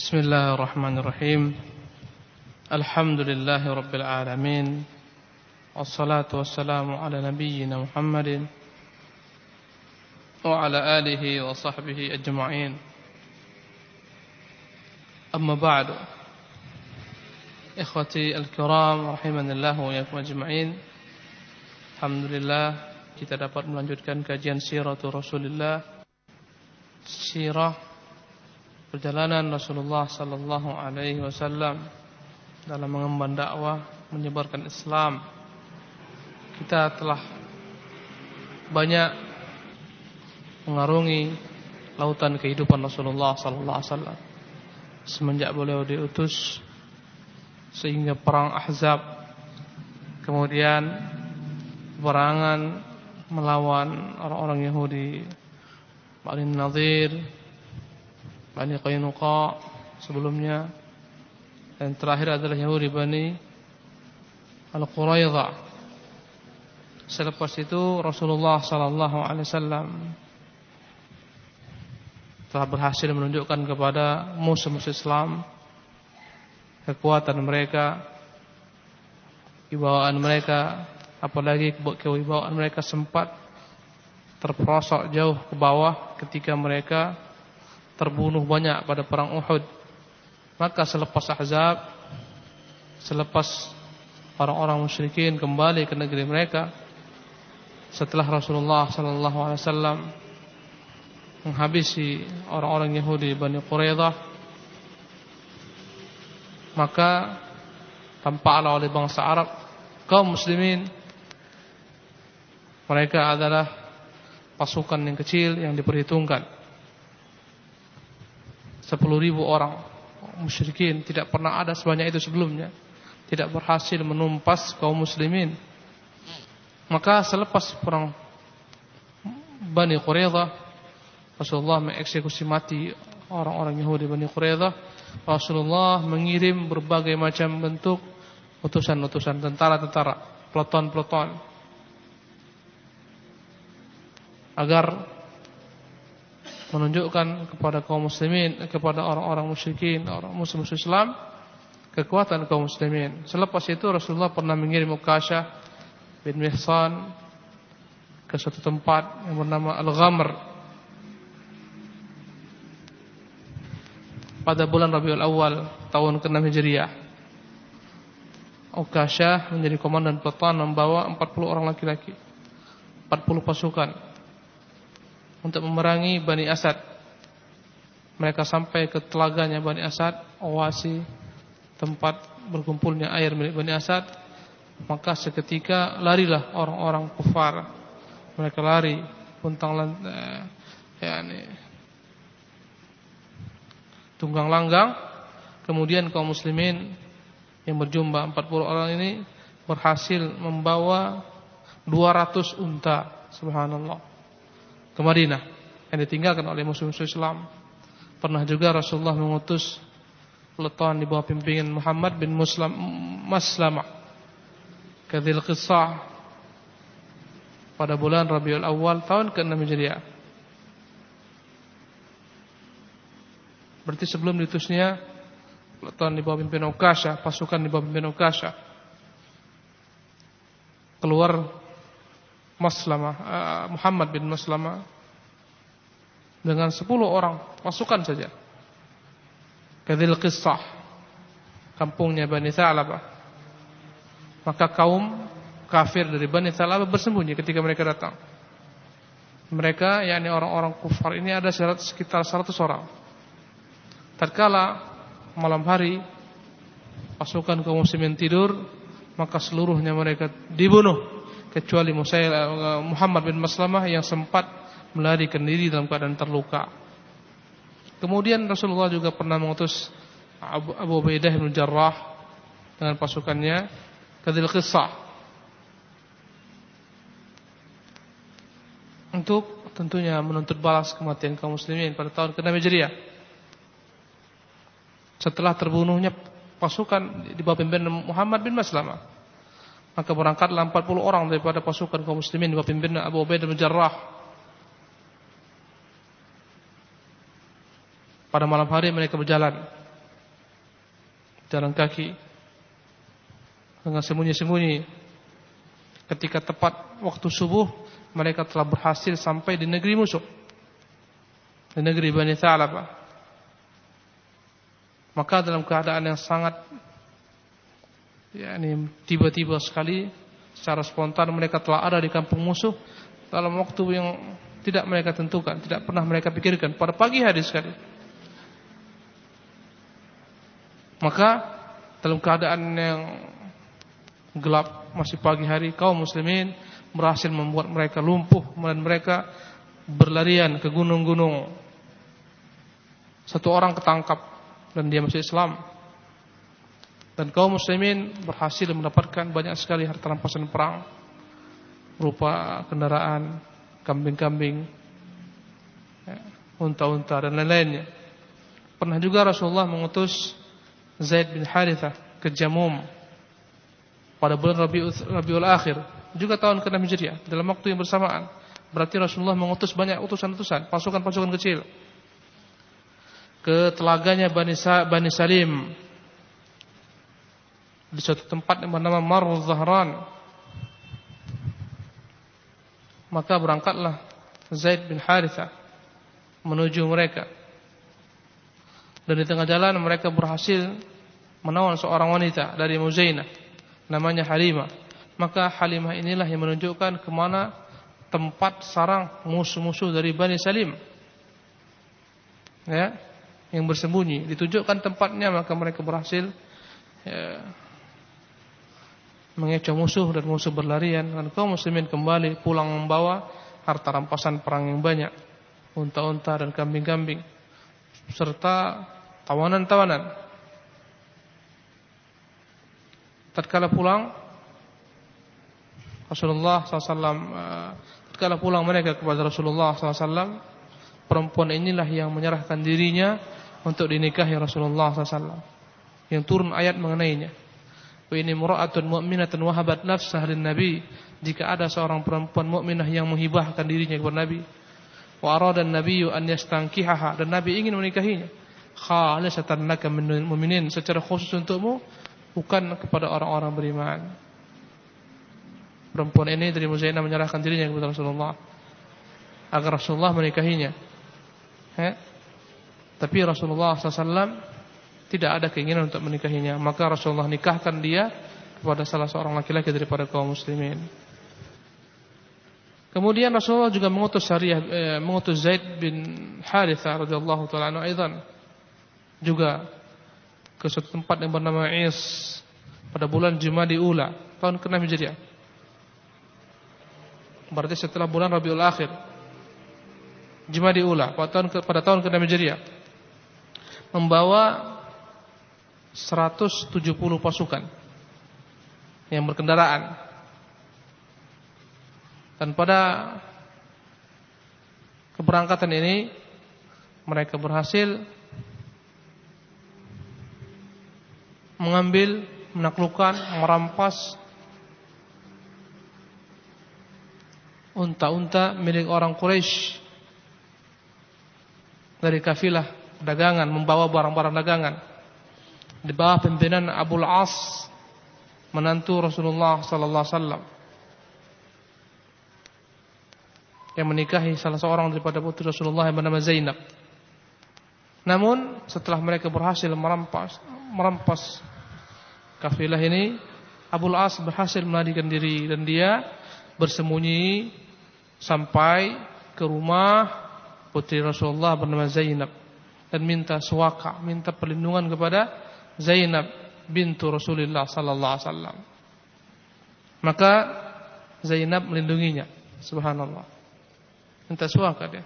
بسم الله الرحمن الرحيم الحمد لله رب العالمين والصلاة والسلام على نبينا محمد وعلى آله وصحبه أجمعين أما بعد إخوتي الكرام رحمن الله وإياكم أجمعين الحمد لله kita dapat melanjutkan kajian siratul Rasulullah sirah perjalanan Rasulullah sallallahu alaihi wasallam dalam mengemban dakwah menyebarkan Islam. Kita telah banyak mengarungi lautan kehidupan Rasulullah sallallahu alaihi wasallam. Semenjak beliau diutus sehingga perang Ahzab kemudian perangan melawan orang-orang Yahudi Bani Nadir Bani Qainuqa sebelumnya. Dan terakhir adalah Yahudi Bani Al-Quraidah selepas itu Rasulullah sallallahu alaihi wasallam telah berhasil menunjukkan kepada musuh-musuh Islam kekuatan mereka kewibawaan mereka apalagi kewibawaan mereka sempat terperosok jauh ke bawah ketika mereka terbunuh banyak pada perang Uhud. Maka selepas Ahzab selepas orang-orang musyrikin kembali ke negeri mereka setelah Rasulullah sallallahu alaihi wasallam menghabisi orang-orang Yahudi Bani Quraidah maka tampaklah oleh bangsa Arab kaum muslimin mereka adalah pasukan yang kecil yang diperhitungkan 10 ribu orang musyrikin. Tidak pernah ada sebanyak itu sebelumnya. Tidak berhasil menumpas kaum muslimin. Maka selepas perang Bani Quraidah Rasulullah mengeksekusi mati orang-orang Yahudi Bani Quraidah. Rasulullah mengirim berbagai macam bentuk utusan-utusan tentara-tentara, peloton-peloton agar menunjukkan kepada kaum muslimin, kepada orang-orang musyrikin, orang musuh-musuh Islam kekuatan kaum muslimin. Selepas itu Rasulullah pernah mengirim Ukasha bin Mihsan ke suatu tempat yang bernama Al-Ghamr pada bulan Rabiul Awal tahun ke-6 Hijriah. Ukasyah menjadi komandan peloton membawa 40 orang laki-laki. 40 pasukan untuk memerangi Bani Asad. Mereka sampai ke telaganya Bani Asad, Owasi, tempat berkumpulnya air milik Bani Asad. Maka seketika larilah orang-orang kufar. Mereka lari puntang eh, ya, tunggang langgang kemudian kaum muslimin yang berjumlah 40 orang ini berhasil membawa 200 unta subhanallah ke Madinah yang ditinggalkan oleh musuh-musuh Islam pernah juga Rasulullah mengutus peleton di bawah pimpinan Muhammad bin Muslim Maslamah ke Dzil pada bulan Rabiul Awal tahun ke-6 Hijriah Berarti sebelum diutusnya peleton di bawah pimpinan Ukasha, pasukan di bawah pimpinan Ukasha. Keluar Maslamah, uh, Muhammad bin Maslamah dengan 10 orang pasukan saja. Kadil Qissah, kampungnya Bani Thalabah. Maka kaum kafir dari Bani Thalabah bersembunyi ketika mereka datang. Mereka yakni orang-orang kufar ini ada sekitar 100 orang. Tatkala malam hari pasukan kaum muslimin tidur, maka seluruhnya mereka dibunuh kecuali Muhammad bin Maslamah yang sempat melarikan diri dalam keadaan terluka. Kemudian Rasulullah juga pernah mengutus Abu, Ubaidah bin Jarrah dengan pasukannya ke Dzil untuk tentunya menuntut balas kematian kaum muslimin pada tahun ke-6 Hijriah setelah terbunuhnya pasukan di bawah pimpinan Muhammad bin Maslamah. Maka berangkatlah 40 orang daripada pasukan kaum muslimin di bawah pimpinan Abu Ubaidah bin Jarrah. Pada malam hari mereka berjalan jalan kaki dengan sembunyi-sembunyi. Ketika tepat waktu subuh, mereka telah berhasil sampai di negeri musuh. Di negeri Bani Tha'labah. Maka dalam keadaan yang sangat yakni tiba-tiba sekali secara spontan mereka telah ada di kampung musuh dalam waktu yang tidak mereka tentukan, tidak pernah mereka pikirkan pada pagi hari sekali. Maka dalam keadaan yang gelap masih pagi hari kaum muslimin berhasil membuat mereka lumpuh dan mereka berlarian ke gunung-gunung. Satu orang ketangkap dan dia masih Islam. Dan kaum muslimin berhasil mendapatkan banyak sekali harta rampasan perang berupa kendaraan, kambing-kambing, ya, unta-unta dan lain-lainnya. Pernah juga Rasulullah mengutus Zaid bin Harithah ke Jamum pada bulan Rabiul, Rabiul Akhir juga tahun ke-6 Hijriah dalam waktu yang bersamaan. Berarti Rasulullah mengutus banyak utusan-utusan, pasukan-pasukan kecil ke telaganya Bani, Bani Salim di suatu tempat yang bernama Maruz Zahran. Maka berangkatlah Zaid bin Harithah menuju mereka. Dan di tengah jalan mereka berhasil menawan seorang wanita dari Muzainah namanya Halimah. Maka Halimah inilah yang menunjukkan ke mana tempat sarang musuh-musuh dari Bani Salim. Ya, yang bersembunyi. Ditunjukkan tempatnya maka mereka berhasil ya, mengecoh musuh dan musuh berlarian dan kaum muslimin kembali pulang membawa harta rampasan perang yang banyak, unta-unta dan kambing-kambing serta tawanan-tawanan. Tatkala pulang Rasulullah SAW eh, tatkala pulang mereka kepada Rasulullah SAW perempuan inilah yang menyerahkan dirinya untuk dinikahi Rasulullah SAW yang turun ayat mengenainya wa ini mura'atun mu'minatun wahabat nafsah lin nabi jika ada seorang perempuan mukminah yang menghibahkan dirinya kepada Nabi wa arada an-nabiyyu an yastankihaha dan Nabi ingin menikahinya khalisatan laka min mu'minin secara khusus untukmu bukan kepada orang-orang beriman. Perempuan ini dari Muzainah menyerahkan dirinya kepada Rasulullah agar Rasulullah menikahinya. Ya. Tapi Rasulullah SAW tidak ada keinginan untuk menikahinya. Maka Rasulullah nikahkan dia kepada salah seorang laki-laki daripada kaum muslimin. Kemudian Rasulullah juga mengutus Syariah, eh, mengutus Zaid bin Harithah radhiyallahu taala anhu juga ke suatu tempat yang bernama Is pada bulan Jumadi Ula tahun ke-6 Hijriah. Berarti setelah bulan Rabiul Akhir. Jumadi Ula pada tahun ke, pada tahun ke-6 Hijriah. Membawa 170 pasukan yang berkendaraan. Dan pada keberangkatan ini mereka berhasil mengambil, menaklukkan, merampas unta-unta milik orang Quraisy dari kafilah dagangan membawa barang-barang dagangan di bawah pimpinan Abu As menantu Rasulullah sallallahu alaihi wasallam yang menikahi salah seorang daripada putri Rasulullah yang bernama Zainab. Namun setelah mereka berhasil merampas merampas kafilah ini Abu As berhasil melarikan diri dan dia bersembunyi sampai ke rumah putri Rasulullah bernama Zainab dan minta suaka, minta perlindungan kepada Zainab bintu Rasulullah sallallahu alaihi wasallam. Maka Zainab melindunginya, subhanallah. Minta suaka dia.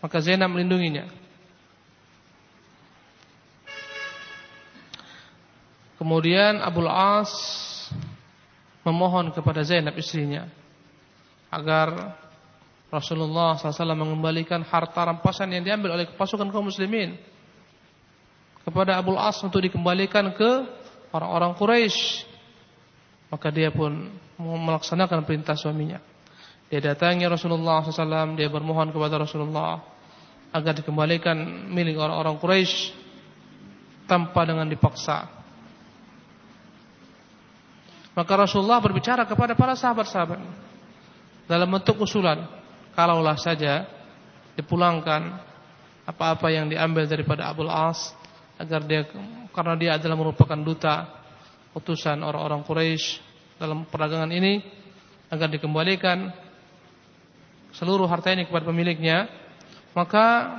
Maka Zainab melindunginya. Kemudian Abul As memohon kepada Zainab istrinya agar Rasulullah SAW mengembalikan harta rampasan yang diambil oleh pasukan kaum muslimin kepada Abul As untuk dikembalikan ke orang-orang Quraisy. Maka dia pun melaksanakan perintah suaminya. Dia datangi Rasulullah SAW, dia bermohon kepada Rasulullah agar dikembalikan milik orang-orang Quraisy tanpa dengan dipaksa Maka Rasulullah berbicara kepada para sahabat-sahabat dalam bentuk usulan. Kalaulah saja dipulangkan apa-apa yang diambil daripada Abul As agar dia karena dia adalah merupakan duta utusan orang-orang Quraisy dalam perdagangan ini agar dikembalikan seluruh harta ini kepada pemiliknya maka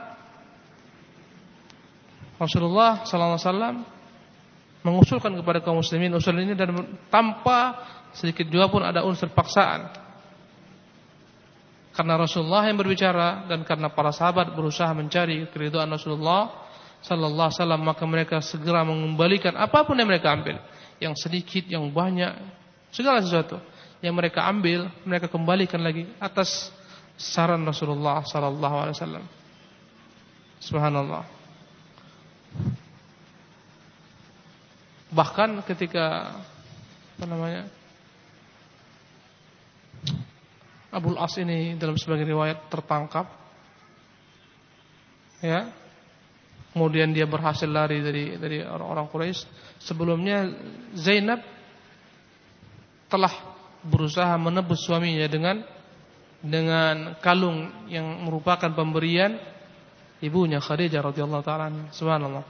Rasulullah wasallam mengusulkan kepada kaum muslimin usul ini dan tanpa sedikit juga pun ada unsur paksaan. Karena Rasulullah yang berbicara dan karena para sahabat berusaha mencari keridhaan Rasulullah sallallahu alaihi wasallam maka mereka segera mengembalikan apa pun yang mereka ambil, yang sedikit, yang banyak, segala sesuatu yang mereka ambil mereka kembalikan lagi atas saran Rasulullah sallallahu alaihi wasallam. Subhanallah. Bahkan ketika apa namanya? Abul As ini dalam sebagian riwayat tertangkap ya. Kemudian dia berhasil lari dari dari orang-orang Quraisy. Sebelumnya Zainab telah berusaha menebus suaminya dengan dengan kalung yang merupakan pemberian ibunya Khadijah radhiyallahu taala subhanallah.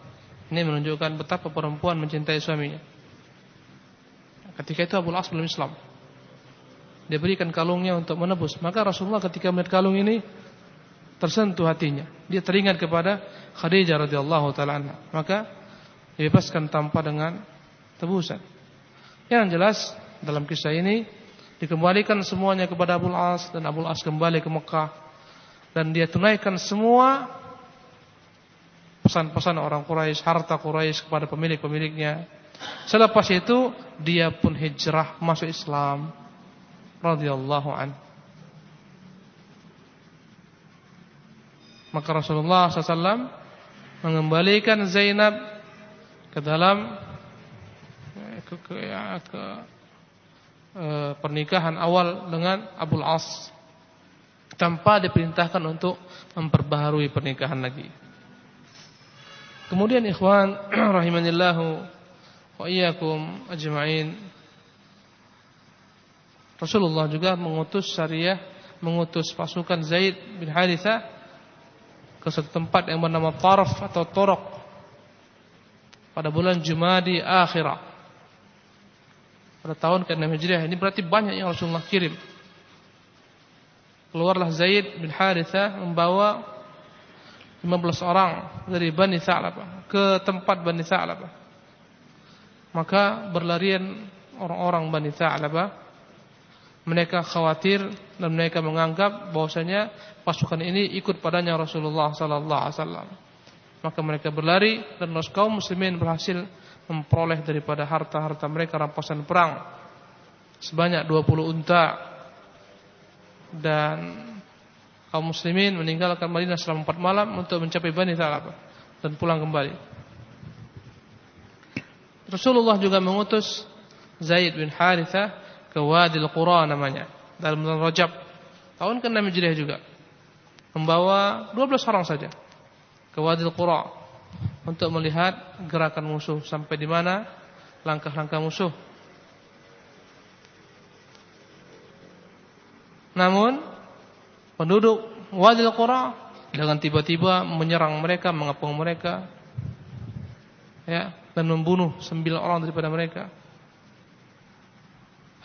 Ini menunjukkan betapa perempuan mencintai suaminya. Ketika itu Abu As belum Islam. Dia berikan kalungnya untuk menebus. Maka Rasulullah ketika melihat kalung ini tersentuh hatinya. Dia teringat kepada Khadijah radhiyallahu taala maka dibebaskan tanpa dengan tebusan. Yang jelas dalam kisah ini dikembalikan semuanya kepada Abu As dan Abu As kembali ke Mekah. Dan dia tunaikan semua pesan-pesan orang Quraisy, harta Quraisy kepada pemilik-pemiliknya. Selepas itu dia pun hijrah masuk Islam. Radhiyallahu an. Maka Rasulullah SAW mengembalikan Zainab ke dalam ke, ke, ya, ke e, pernikahan awal dengan Abul As tanpa diperintahkan untuk memperbaharui pernikahan lagi. Kemudian ikhwan rahimanillahu wa iyyakum ajma'in. Rasulullah juga mengutus syariah, mengutus pasukan Zaid bin Harithah ke satu tempat yang bernama Tarf atau Torok pada bulan Jumadi akhirah. Pada tahun ke-6 Hijriah ini berarti banyak yang Rasulullah kirim. Keluarlah Zaid bin Harithah membawa 15 orang dari Bani Sa'labah ke tempat Bani Sa'labah. Maka berlarian orang-orang Bani Sa'labah. Mereka khawatir dan mereka menganggap bahwasanya pasukan ini ikut padanya Rasulullah sallallahu alaihi wasallam. Maka mereka berlari dan kaum muslimin berhasil memperoleh daripada harta-harta mereka rampasan perang sebanyak 20 unta dan kaum muslimin meninggalkan Madinah selama empat malam untuk mencapai Bani Thalabah dan pulang kembali. Rasulullah juga mengutus Zaid bin Haritha ke Wadil Qura namanya dalam bulan Rajab tahun ke-6 Hijriah juga membawa 12 orang saja ke Wadil Qura untuk melihat gerakan musuh sampai di mana langkah-langkah musuh. Namun penduduk Wadil Qura dengan tiba-tiba menyerang mereka, mengepung mereka, ya, dan membunuh sembilan orang daripada mereka.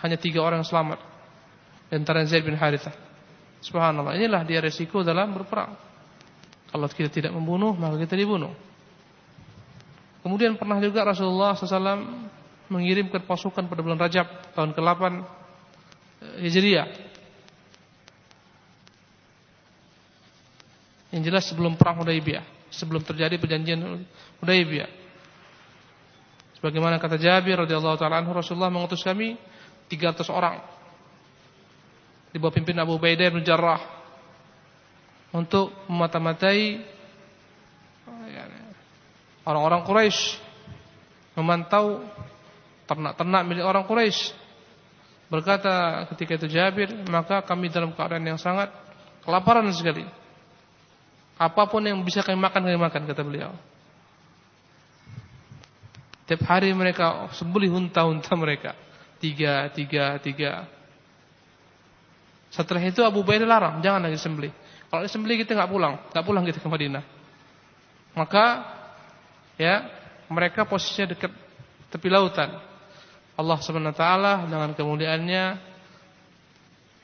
Hanya tiga orang yang selamat. Antara Zaid bin Harithah. Subhanallah. Inilah dia resiko dalam berperang. Kalau kita tidak membunuh, maka kita dibunuh. Kemudian pernah juga Rasulullah SAW mengirimkan pasukan pada bulan Rajab tahun ke-8 eh, Hijriah Yang jelas sebelum perang Hudaybiyah, sebelum terjadi perjanjian Hudaybiyah. Sebagaimana kata Jabir radhiyallahu taala anhu Rasulullah mengutus kami 300 orang di bawah pimpin Abu Ubaidah bin Jarrah untuk memata-matai orang-orang Quraisy memantau ternak-ternak milik orang Quraisy. Berkata ketika itu Jabir, maka kami dalam keadaan yang sangat kelaparan sekali. Apa pun yang bisa kami makan, kami makan, kata beliau. Tiap hari mereka sembelih unta-unta mereka. Tiga, tiga, tiga. Setelah itu Abu Ubaidah larang, jangan lagi sembelih. Kalau disembelih kita nggak pulang, nggak pulang kita ke Madinah. Maka ya mereka posisinya dekat tepi lautan. Allah Subhanahu taala dengan kemuliaannya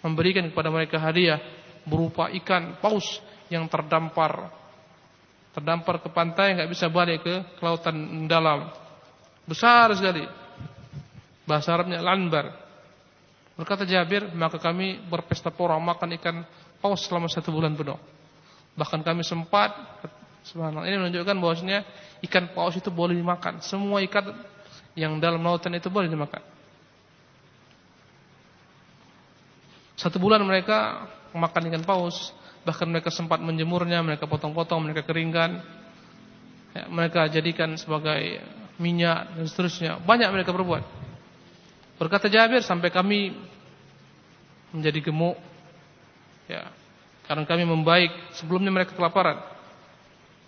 memberikan kepada mereka hadiah berupa ikan paus yang terdampar terdampar ke pantai nggak bisa balik ke, lautan dalam besar sekali bahasa Arabnya lanbar. Berkata Jabir maka kami berpesta pora makan ikan paus selama satu bulan penuh. Bahkan kami sempat subhanallah ini menunjukkan bahwasanya ikan paus itu boleh dimakan. Semua ikan yang dalam lautan itu boleh dimakan. Satu bulan mereka makan ikan paus bahkan mereka sempat menjemurnya, mereka potong-potong, mereka keringkan, ya, mereka jadikan sebagai minyak dan seterusnya. Banyak mereka berbuat. Berkata Jabir sampai kami menjadi gemuk, ya, karena kami membaik sebelumnya mereka kelaparan.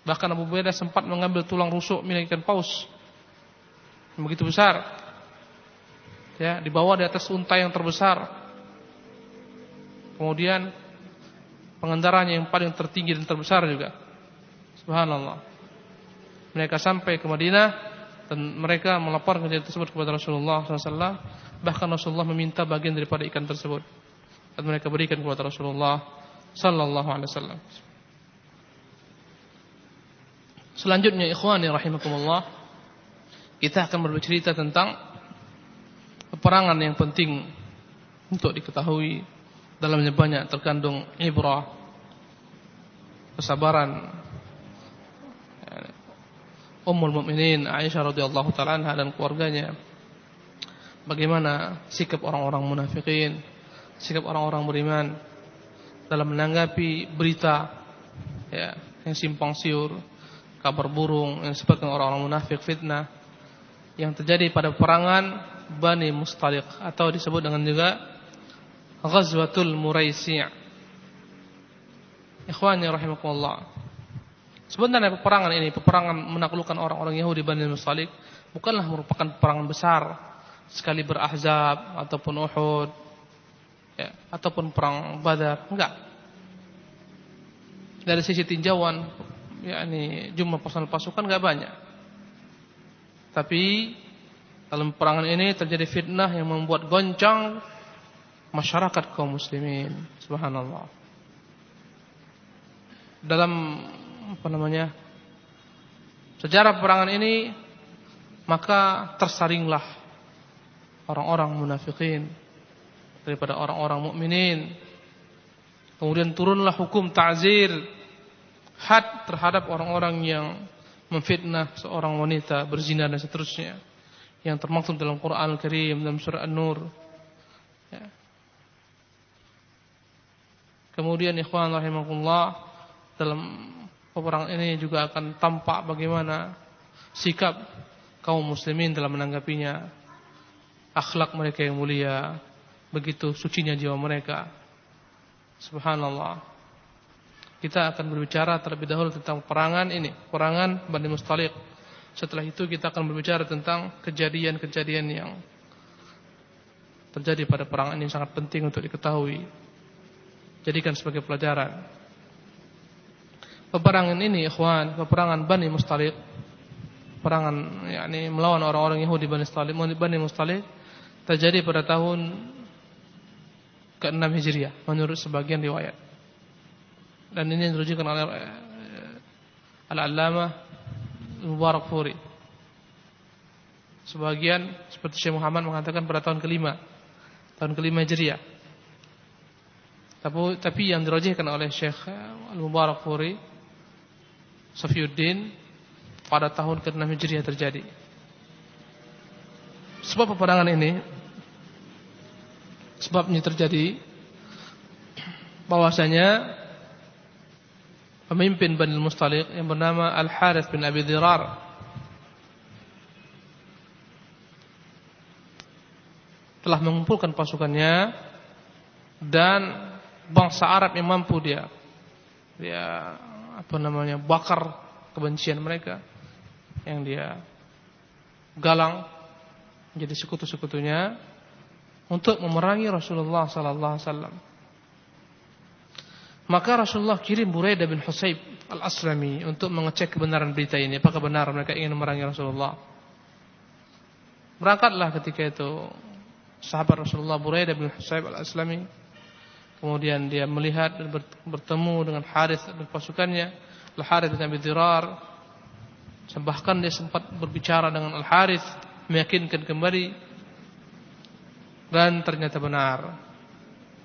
Bahkan Abu Beda sempat mengambil tulang rusuk milik ikan paus yang begitu besar, ya, dibawa di atas unta yang terbesar. Kemudian pengendaranya yang paling tertinggi dan terbesar juga. Subhanallah. Mereka sampai ke Madinah dan mereka melaporkan kejadian tersebut kepada Rasulullah SAW. Bahkan Rasulullah meminta bagian daripada ikan tersebut dan mereka berikan kepada Rasulullah Sallallahu Alaihi Wasallam. Selanjutnya, ikhwani rahimakumullah, kita akan berbicara tentang peperangan yang penting untuk diketahui dalamnya banyak terkandung ibrah kesabaran Ummul Mukminin Aisyah radhiyallahu taala dan keluarganya. Bagaimana sikap orang-orang munafikin sikap orang-orang beriman dalam menanggapi berita ya yang simpang siur kabar burung yang disebutkan orang-orang munafik fitnah yang terjadi pada perangan Bani Mustaliq atau disebut dengan juga Ghazwatul Muraisi' Ikhwani rahimakumullah Sebenarnya peperangan ini Peperangan menaklukkan orang-orang Yahudi Bani Mustalik Bukanlah merupakan peperangan besar Sekali berahzab Ataupun Uhud ya, Ataupun perang Badar. Enggak. Dari sisi tinjauan yakni Jumlah personal pasukan enggak banyak. Tapi Dalam peperangan ini terjadi fitnah Yang membuat goncang masyarakat kaum muslimin. Subhanallah. Dalam apa namanya sejarah perangan ini maka tersaringlah orang-orang munafikin daripada orang-orang mukminin kemudian turunlah hukum ta'zir had terhadap orang-orang yang memfitnah seorang wanita berzina dan seterusnya yang termaktub dalam Quran Al-Karim dalam surah An-Nur ya. Kemudian ikhwan rahimakumullah dalam peperangan ini juga akan tampak bagaimana sikap kaum muslimin dalam menanggapinya. Akhlak mereka yang mulia, begitu sucinya jiwa mereka. Subhanallah. Kita akan berbicara terlebih dahulu tentang perangan ini, perangan Bani Mustaliq. Setelah itu kita akan berbicara tentang kejadian-kejadian yang terjadi pada perangan ini sangat penting untuk diketahui jadikan sebagai pelajaran. Peperangan ini ikhwan, peperangan Bani Mustalik, perangan yakni melawan orang-orang Yahudi Bani Mustalik, Bani Mustalik terjadi pada tahun ke-6 Hijriah menurut sebagian riwayat. Dan ini dirujukan oleh eh, Al-Allamah Mubarak Furi. Sebagian seperti Syekh Muhammad mengatakan pada tahun kelima, tahun kelima Hijriah. Tapi, tapi yang dirajihkan oleh Syekh Al-Mubarak Furi Safiuddin pada tahun ke-6 Hijriah terjadi. Sebab peperangan ini sebabnya terjadi bahwasanya pemimpin Bani Mustaliq yang bernama Al-Harith bin Abi Dirar telah mengumpulkan pasukannya dan bangsa Arab yang mampu dia dia apa namanya bakar kebencian mereka yang dia galang menjadi sekutu-sekutunya untuk memerangi Rasulullah sallallahu alaihi wasallam. Maka Rasulullah kirim Buraidah bin Husayb al-Aslami untuk mengecek kebenaran berita ini. Apakah benar mereka ingin memerangi Rasulullah? Berangkatlah ketika itu sahabat Rasulullah Buraidah bin Husayb al-Aslami. Kemudian dia melihat dan bertemu dengan Harith dan pasukannya. Al-Harith bin Abi Dirar. Bahkan dia sempat berbicara dengan Al-Harith. Meyakinkan kembali. Dan ternyata benar.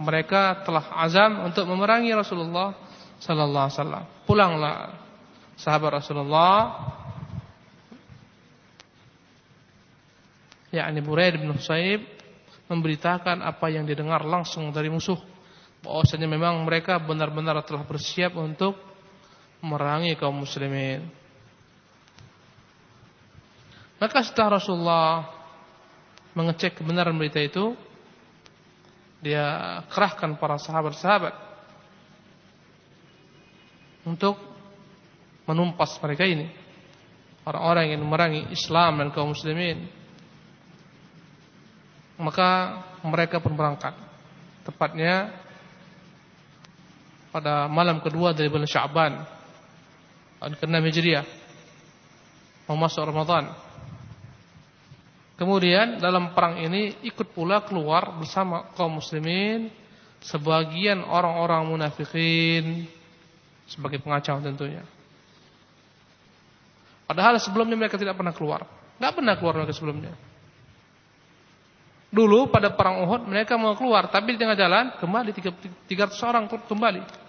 Mereka telah azam untuk memerangi Rasulullah Sallallahu Alaihi Wasallam. Pulanglah sahabat Rasulullah. yakni Buraid bin Husayb memberitakan apa yang didengar langsung dari musuh bahwasanya memang mereka benar-benar telah bersiap untuk merangi kaum muslimin. Maka setelah Rasulullah mengecek kebenaran berita itu, dia kerahkan para sahabat-sahabat untuk menumpas mereka ini. Orang-orang yang memerangi Islam dan kaum muslimin. Maka mereka pun berangkat. Tepatnya pada malam kedua dari bulan Sya'ban tahun ke-6 Hijriah mau Ramadan. Kemudian dalam perang ini ikut pula keluar bersama kaum muslimin sebagian orang-orang munafikin sebagai pengacau tentunya. Padahal sebelumnya mereka tidak pernah keluar. Tidak pernah keluar mereka sebelumnya. Dulu pada perang Uhud mereka mau keluar, tapi di tengah jalan kembali 300 orang kembali.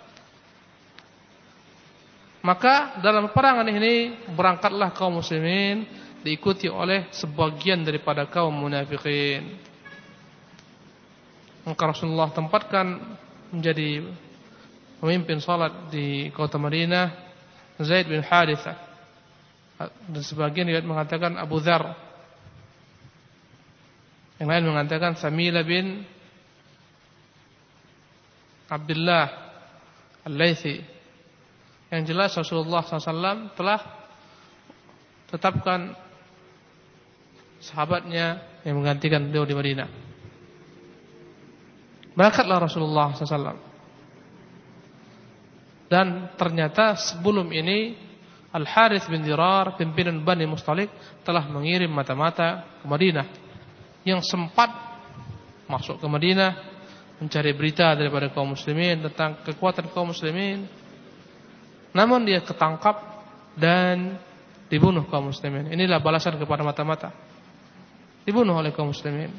Maka dalam perangan ini berangkatlah kaum muslimin diikuti oleh sebagian daripada kaum munafikin. Maka Rasulullah tempatkan menjadi pemimpin salat di kota Madinah Zaid bin Harithah. Dan sebagian riwayat mengatakan Abu Dhar. Yang lain mengatakan Samila bin Abdullah Al-Laythi yang jelas Rasulullah SAW telah tetapkan sahabatnya yang menggantikan beliau di Madinah. Berangkatlah Rasulullah SAW. Dan ternyata sebelum ini Al-Harith bin Dirar, pimpinan Bani Mustalik telah mengirim mata-mata ke Madinah yang sempat masuk ke Madinah mencari berita daripada kaum muslimin tentang kekuatan kaum muslimin namun dia ketangkap dan dibunuh kaum muslimin. Inilah balasan kepada mata-mata. Dibunuh oleh kaum muslimin.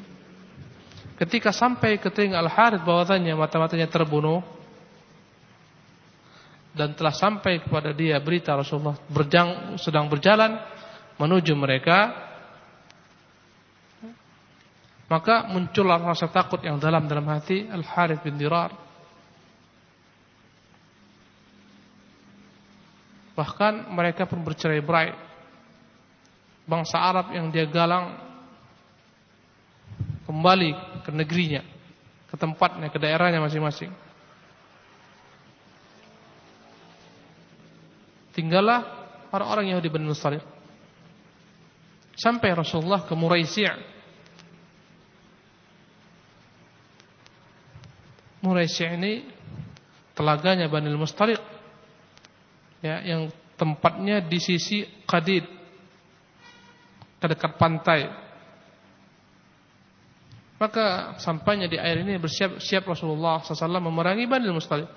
Ketika sampai ke telinga Al-Harith bahwasanya mata-matanya terbunuh dan telah sampai kepada dia berita Rasulullah berjang, sedang berjalan menuju mereka maka muncullah rasa takut yang dalam dalam hati Al-Harith bin Dirar Bahkan mereka pun bercerai-berai. Bangsa Arab yang dia galang kembali ke negerinya, ke tempatnya, ke daerahnya masing-masing. Tinggallah orang-orang Yahudi Bani Mustalik. Sampai Rasulullah ke Muraisi' Muraisi' ini telaganya Bani Mustalik ya yang tempatnya di sisi Qadid dekat pantai. Maka sampainya di air ini bersiap-siap Rasulullah SAW memerangi Bani Mustalik.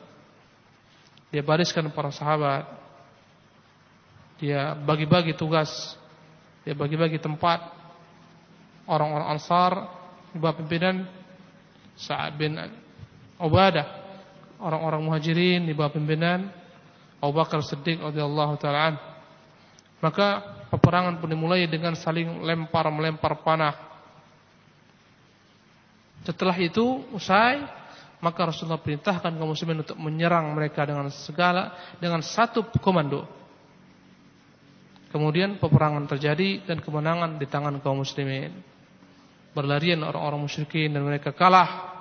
Dia bariskan para sahabat. Dia bagi-bagi tugas. Dia bagi-bagi tempat. Orang-orang Ansar di pimpinan Sa'ad bin Ubadah. Orang-orang Muhajirin di bawah pimpinan Abu Bakar Siddiq radhiyallahu taala Maka peperangan pun dimulai dengan saling lempar melempar panah. Setelah itu usai, maka Rasulullah perintahkan kaum muslimin untuk menyerang mereka dengan segala dengan satu komando. Kemudian peperangan terjadi dan kemenangan di tangan kaum muslimin. Berlarian orang-orang musyrikin dan mereka kalah.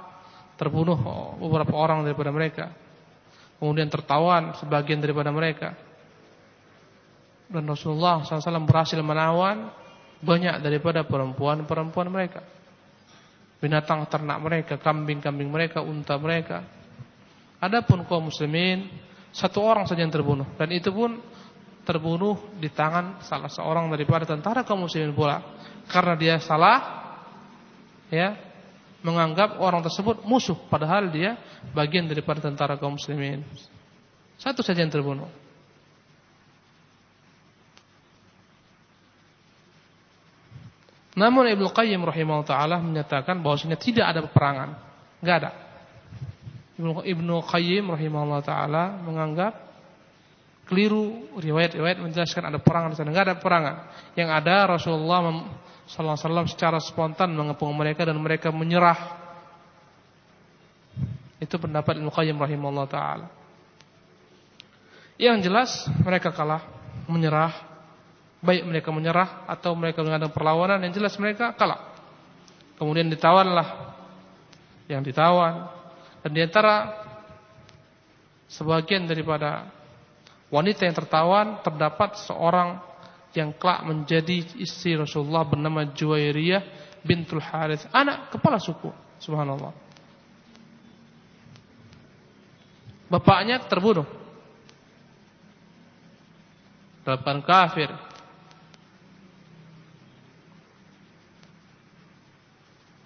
Terbunuh beberapa orang daripada mereka. Kemudian tertawan sebagian daripada mereka. Dan Rasulullah SAW berhasil menawan banyak daripada perempuan-perempuan mereka. binatang ternak mereka, kambing-kambing mereka, unta mereka. Adapun kaum muslimin satu orang saja yang terbunuh dan itu pun terbunuh di tangan salah seorang daripada tentara kaum muslimin pula karena dia salah ya menganggap orang tersebut musuh padahal dia bagian daripada tentara kaum muslimin. Satu saja yang terbunuh. Namun Ibnu Qayyim rahimahullah taala menyatakan bahwasanya tidak ada peperangan. Enggak ada. Ibnu Qayyim rahimahullah taala menganggap keliru riwayat-riwayat menjelaskan ada perangan di sana. Enggak ada perangan. Yang ada Rasulullah wasallam secara spontan mengepung mereka dan mereka menyerah. Itu pendapat Ibnu Qayyim rahimahullah taala. Yang jelas mereka kalah, menyerah Baik mereka menyerah atau mereka mengadakan perlawanan yang jelas mereka kalah. Kemudian ditawanlah yang ditawan dan di antara sebagian daripada wanita yang tertawan terdapat seorang yang kelak menjadi istri Rasulullah bernama Juwairiyah bintul Harith, anak kepala suku. Subhanallah. Bapaknya terbunuh. Dalam kafir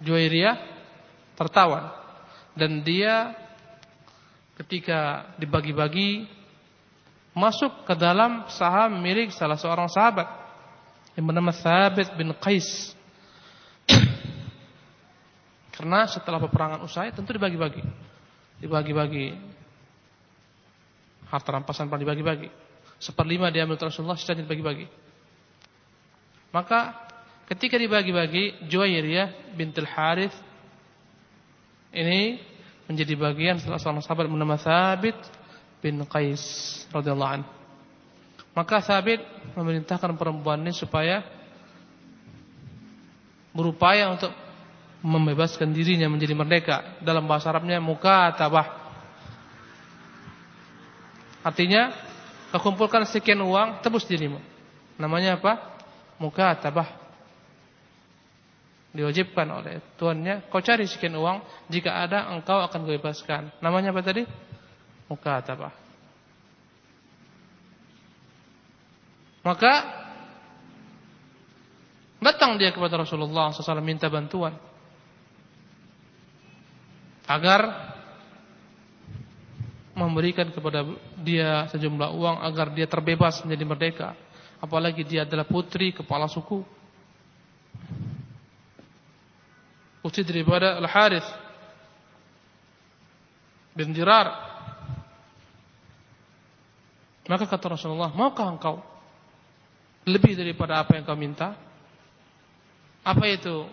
Juwairiyah tertawan dan dia ketika dibagi-bagi masuk ke dalam saham milik salah seorang sahabat yang bernama Thabit bin Qais. Karena setelah peperangan usai tentu dibagi-bagi. Dibagi-bagi. Harta rampasan pun dibagi-bagi. Seperlima diambil Rasulullah, sisanya dibagi-bagi. Maka Ketika dibagi-bagi Juwairiyah bintul Harith ini menjadi bagian salah seorang sahabat bernama Thabit bin Qais radhiyallahu anhu. Maka Thabit memerintahkan perempuan ini supaya berupaya untuk membebaskan dirinya menjadi merdeka. Dalam bahasa Arabnya mukatabah. Artinya, kau kumpulkan sekian uang, tebus dirimu. Namanya apa? Mukatabah diwajibkan oleh tuannya, kau cari sekian uang, jika ada engkau akan bebaskan. Namanya apa tadi? Mukatabah. Maka datang dia kepada Rasulullah SAW minta bantuan agar memberikan kepada dia sejumlah uang agar dia terbebas menjadi merdeka. Apalagi dia adalah putri kepala suku. putri daripada Al-Harith bin Dirar. Maka kata Rasulullah, maukah engkau lebih daripada apa yang kau minta? Apa itu?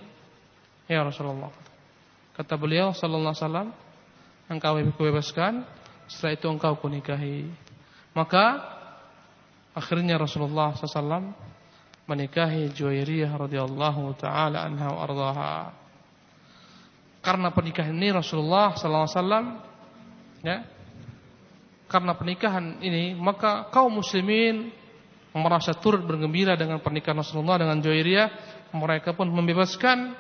Ya Rasulullah. Kata beliau sallallahu alaihi wasallam, engkau bebaskan, setelah itu engkau kunikahi. Maka akhirnya Rasulullah SAW menikahi Juwairiyah radhiyallahu taala anha wa ardhaha karena pernikahan ini Rasulullah SAW ya karena pernikahan ini maka kaum muslimin merasa turut bergembira dengan pernikahan Rasulullah dengan Juwairiyah. Mereka pun membebaskan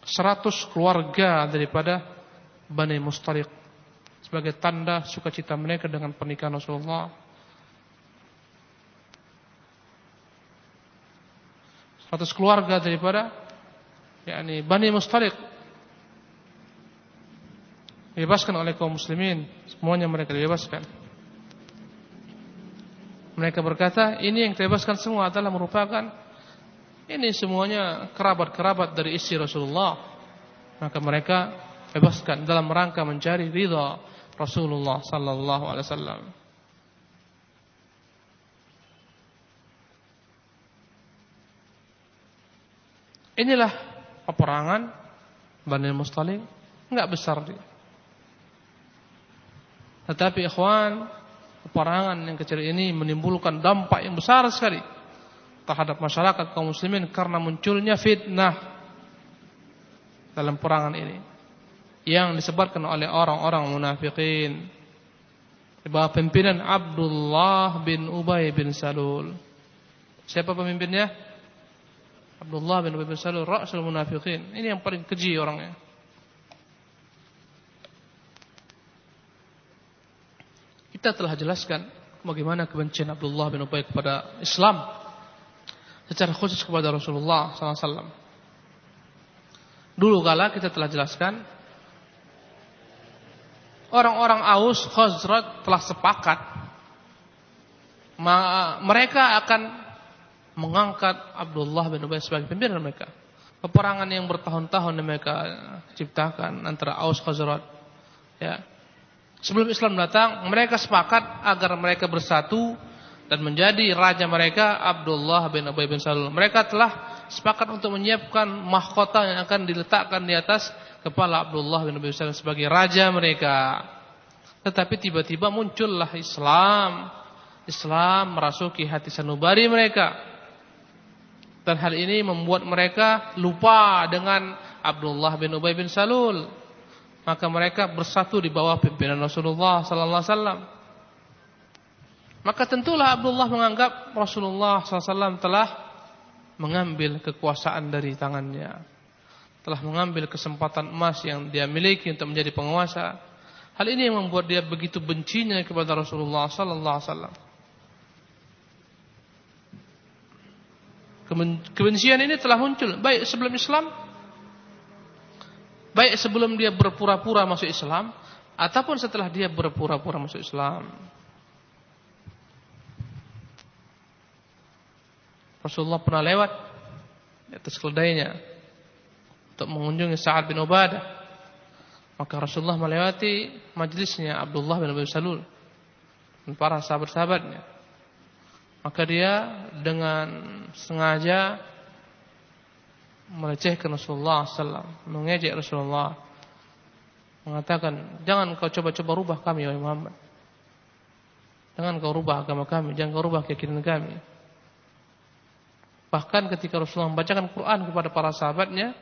100 keluarga daripada Bani Mustariq sebagai tanda sukacita mereka dengan pernikahan Rasulullah. 100 keluarga daripada yakni Bani Mustaliq dibebaskan oleh kaum muslimin. Semuanya mereka dibebaskan. Mereka berkata ini yang dibebaskan semua adalah merupakan ini semuanya kerabat-kerabat dari istri Rasulullah. Maka mereka bebaskan dalam rangka mencari ridha Rasulullah sallallahu alaihi wasallam. Inilah peperangan Bani Mustalik. Enggak besar dia. Tetapi ikhwan, peperangan yang kecil ini menimbulkan dampak yang besar sekali terhadap masyarakat kaum muslimin karena munculnya fitnah dalam perangan ini yang disebarkan oleh orang-orang munafikin di bawah pimpinan Abdullah bin Ubay bin Salul. Siapa pemimpinnya? Abdullah bin Ubay bin Salul ra'sul munafiqin. Ini yang paling keji orangnya. Kita telah jelaskan bagaimana kebencian Abdullah bin Ubay kepada Islam secara khusus kepada Rasulullah SAW. Dulu kala kita telah jelaskan orang-orang Aus Khazraj telah sepakat mereka akan mengangkat Abdullah bin Ubay sebagai pimpinan mereka. Peperangan yang bertahun-tahun mereka ciptakan antara Aus Khazraj. Ya. Sebelum Islam datang, mereka sepakat agar mereka bersatu dan menjadi raja mereka Abdullah bin Ubay bin Salul. Mereka telah sepakat untuk menyiapkan mahkota yang akan diletakkan di atas kepala Abdullah bin Ubay bin Salul sebagai raja mereka. Tetapi tiba-tiba muncullah Islam. Islam merasuki hati sanubari mereka. Dan hal ini membuat mereka lupa dengan Abdullah bin Ubay bin Salul. Maka mereka bersatu di bawah pimpinan Rasulullah sallallahu alaihi wasallam. Maka tentulah Abdullah menganggap Rasulullah SAW telah mengambil kekuasaan dari tangannya. Telah mengambil kesempatan emas yang dia miliki untuk menjadi penguasa. Hal ini yang membuat dia begitu bencinya kepada Rasulullah sallallahu alaihi. Kebencian ini telah muncul baik sebelum Islam baik sebelum dia berpura-pura masuk Islam ataupun setelah dia berpura-pura masuk Islam. Rasulullah pernah lewat di atas keledainya untuk mengunjungi Sa'ad bin Ubadah. Maka Rasulullah melewati majlisnya Abdullah bin Abi Salul dan para sahabat-sahabatnya. Maka dia dengan sengaja melecehkan Rasulullah SAW, mengejek Rasulullah, mengatakan, jangan kau coba-coba rubah kami, wahai Muhammad. Jangan kau rubah agama kami, jangan kau rubah keyakinan kami. Bahkan ketika Rasulullah membacakan Quran kepada para sahabatnya,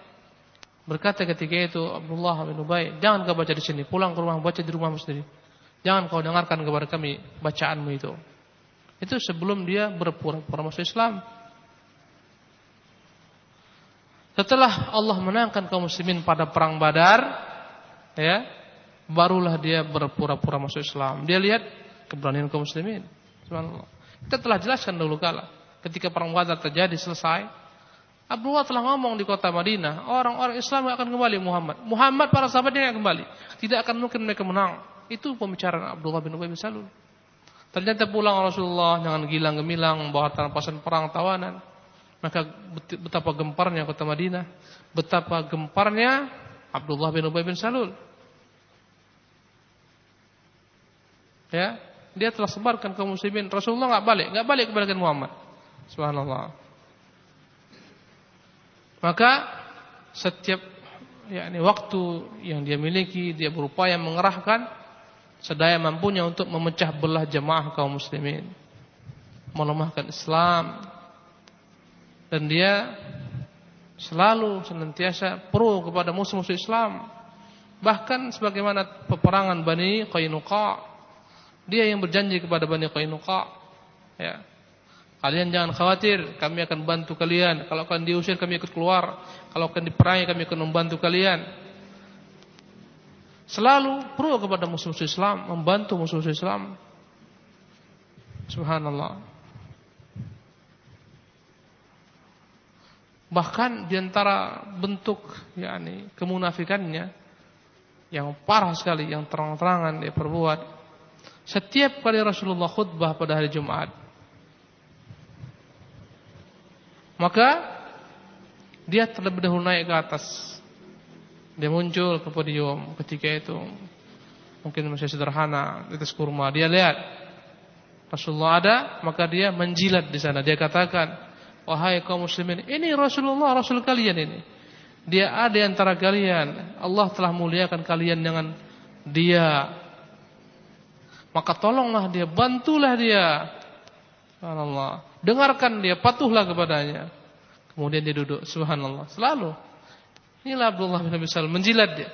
berkata ketika itu Abdullah bin Ubay, jangan kau baca di sini, pulang ke rumah baca di rumahmu sendiri. Jangan kau dengarkan kepada kami bacaanmu itu. Itu sebelum dia berpura-pura masuk Islam. Setelah Allah menangkan kaum muslimin pada perang Badar, ya, barulah dia berpura-pura masuk Islam. Dia lihat keberanian kaum muslimin. Subhanallah. Kita telah jelaskan dulu kala ketika perang Badar terjadi selesai, Abdullah telah ngomong di kota Madinah, orang-orang Islam akan kembali Muhammad. Muhammad para sahabatnya akan kembali. Tidak akan mungkin mereka menang. Itu pembicaraan Abdullah bin Ubay bin Salul. Ternyata pulang Rasulullah dengan gilang gemilang membawa rampasan perang tawanan. Maka betapa gemparnya kota Madinah, betapa gemparnya Abdullah bin Ubay bin Salul. Ya, dia telah sebarkan kaum muslimin. Rasulullah nggak balik, nggak balik kepada Muhammad. Subhanallah. Maka setiap yakni waktu yang dia miliki, dia berupaya mengerahkan sedaya mampunya untuk memecah belah jemaah kaum muslimin, melemahkan Islam, dan dia selalu senantiasa pro kepada musuh-musuh Islam. Bahkan sebagaimana peperangan Bani Qainuqa, dia yang berjanji kepada Bani Qainuqa, ya. Kalian jangan khawatir, kami akan bantu kalian. Kalau kalian diusir, kami ikut keluar. Kalau kalian diperangi, kami akan membantu kalian. Selalu pro kepada musuh-musuh Islam, membantu musuh-musuh Islam. Subhanallah. Bahkan di antara bentuk yakni kemunafikannya yang parah sekali, yang terang-terangan dia perbuat. Setiap kali Rasulullah khutbah pada hari Jumat, maka dia terlebih dahulu naik ke atas dia muncul ke podium ketika itu mungkin masih sederhana di atas kurma. Dia lihat Rasulullah ada, maka dia menjilat di sana. Dia katakan, "Wahai kaum muslimin, ini Rasulullah, Rasul kalian ini. Dia ada antara kalian. Allah telah muliakan kalian dengan dia. Maka tolonglah dia, bantulah dia." Subhanallah. Dengarkan dia, patuhlah kepadanya. Kemudian dia duduk, subhanallah. Selalu Inilah Abdullah bin Abi Salam menjilat dia.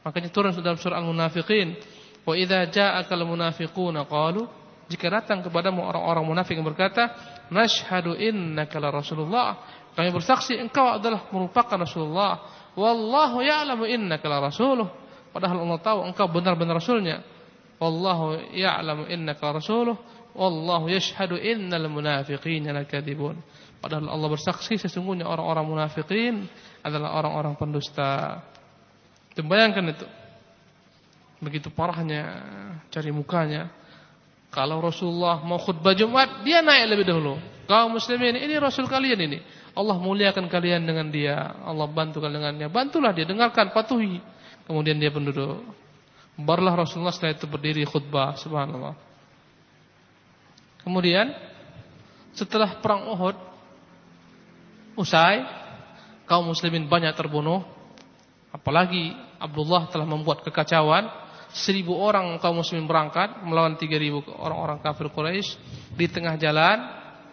Makanya turun dalam surah Al-Munafiqin, "Wa idza ja'aka al-munafiquna qalu" Jika datang kepadamu orang-orang munafik yang berkata, "Nashhadu innaka la Rasulullah." kami bersaksi engkau adalah merupakan Rasulullah. Wallahu ya'lamu innaka la rasuluh. Padahal Allah tahu engkau benar-benar rasulnya. Wallahu ya'lamu innaka la rasuluh. Wallahu yashhadu innal munafiqina lakadzibun. Padahal Allah bersaksi sesungguhnya orang-orang munafikin adalah orang-orang pendusta. Bayangkan itu. Begitu parahnya cari mukanya. Kalau Rasulullah mau khutbah Jumat, dia naik lebih dahulu. Kaum muslimin, ini Rasul kalian ini. Allah muliakan kalian dengan dia. Allah bantu kalian dengannya. Bantulah dia, dengarkan, patuhi. Kemudian dia penduduk. Barulah Rasulullah setelah itu berdiri khutbah. Subhanallah. Kemudian setelah perang Uhud usai, kaum muslimin banyak terbunuh. Apalagi Abdullah telah membuat kekacauan. Seribu orang kaum muslimin berangkat melawan tiga ribu orang-orang kafir Quraisy di tengah jalan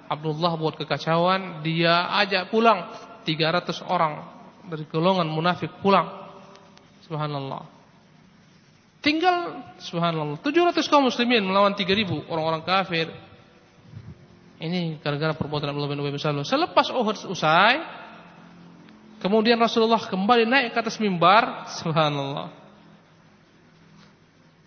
Abdullah buat kekacauan, dia ajak pulang 300 orang dari golongan munafik pulang. Subhanallah. Tinggal subhanallah 700 kaum muslimin melawan 3000 orang-orang kafir. Ini gara-gara perbuatan Abdullah bin Ubay bin Salul. Selepas Uhud usai, kemudian Rasulullah kembali naik ke atas mimbar, subhanallah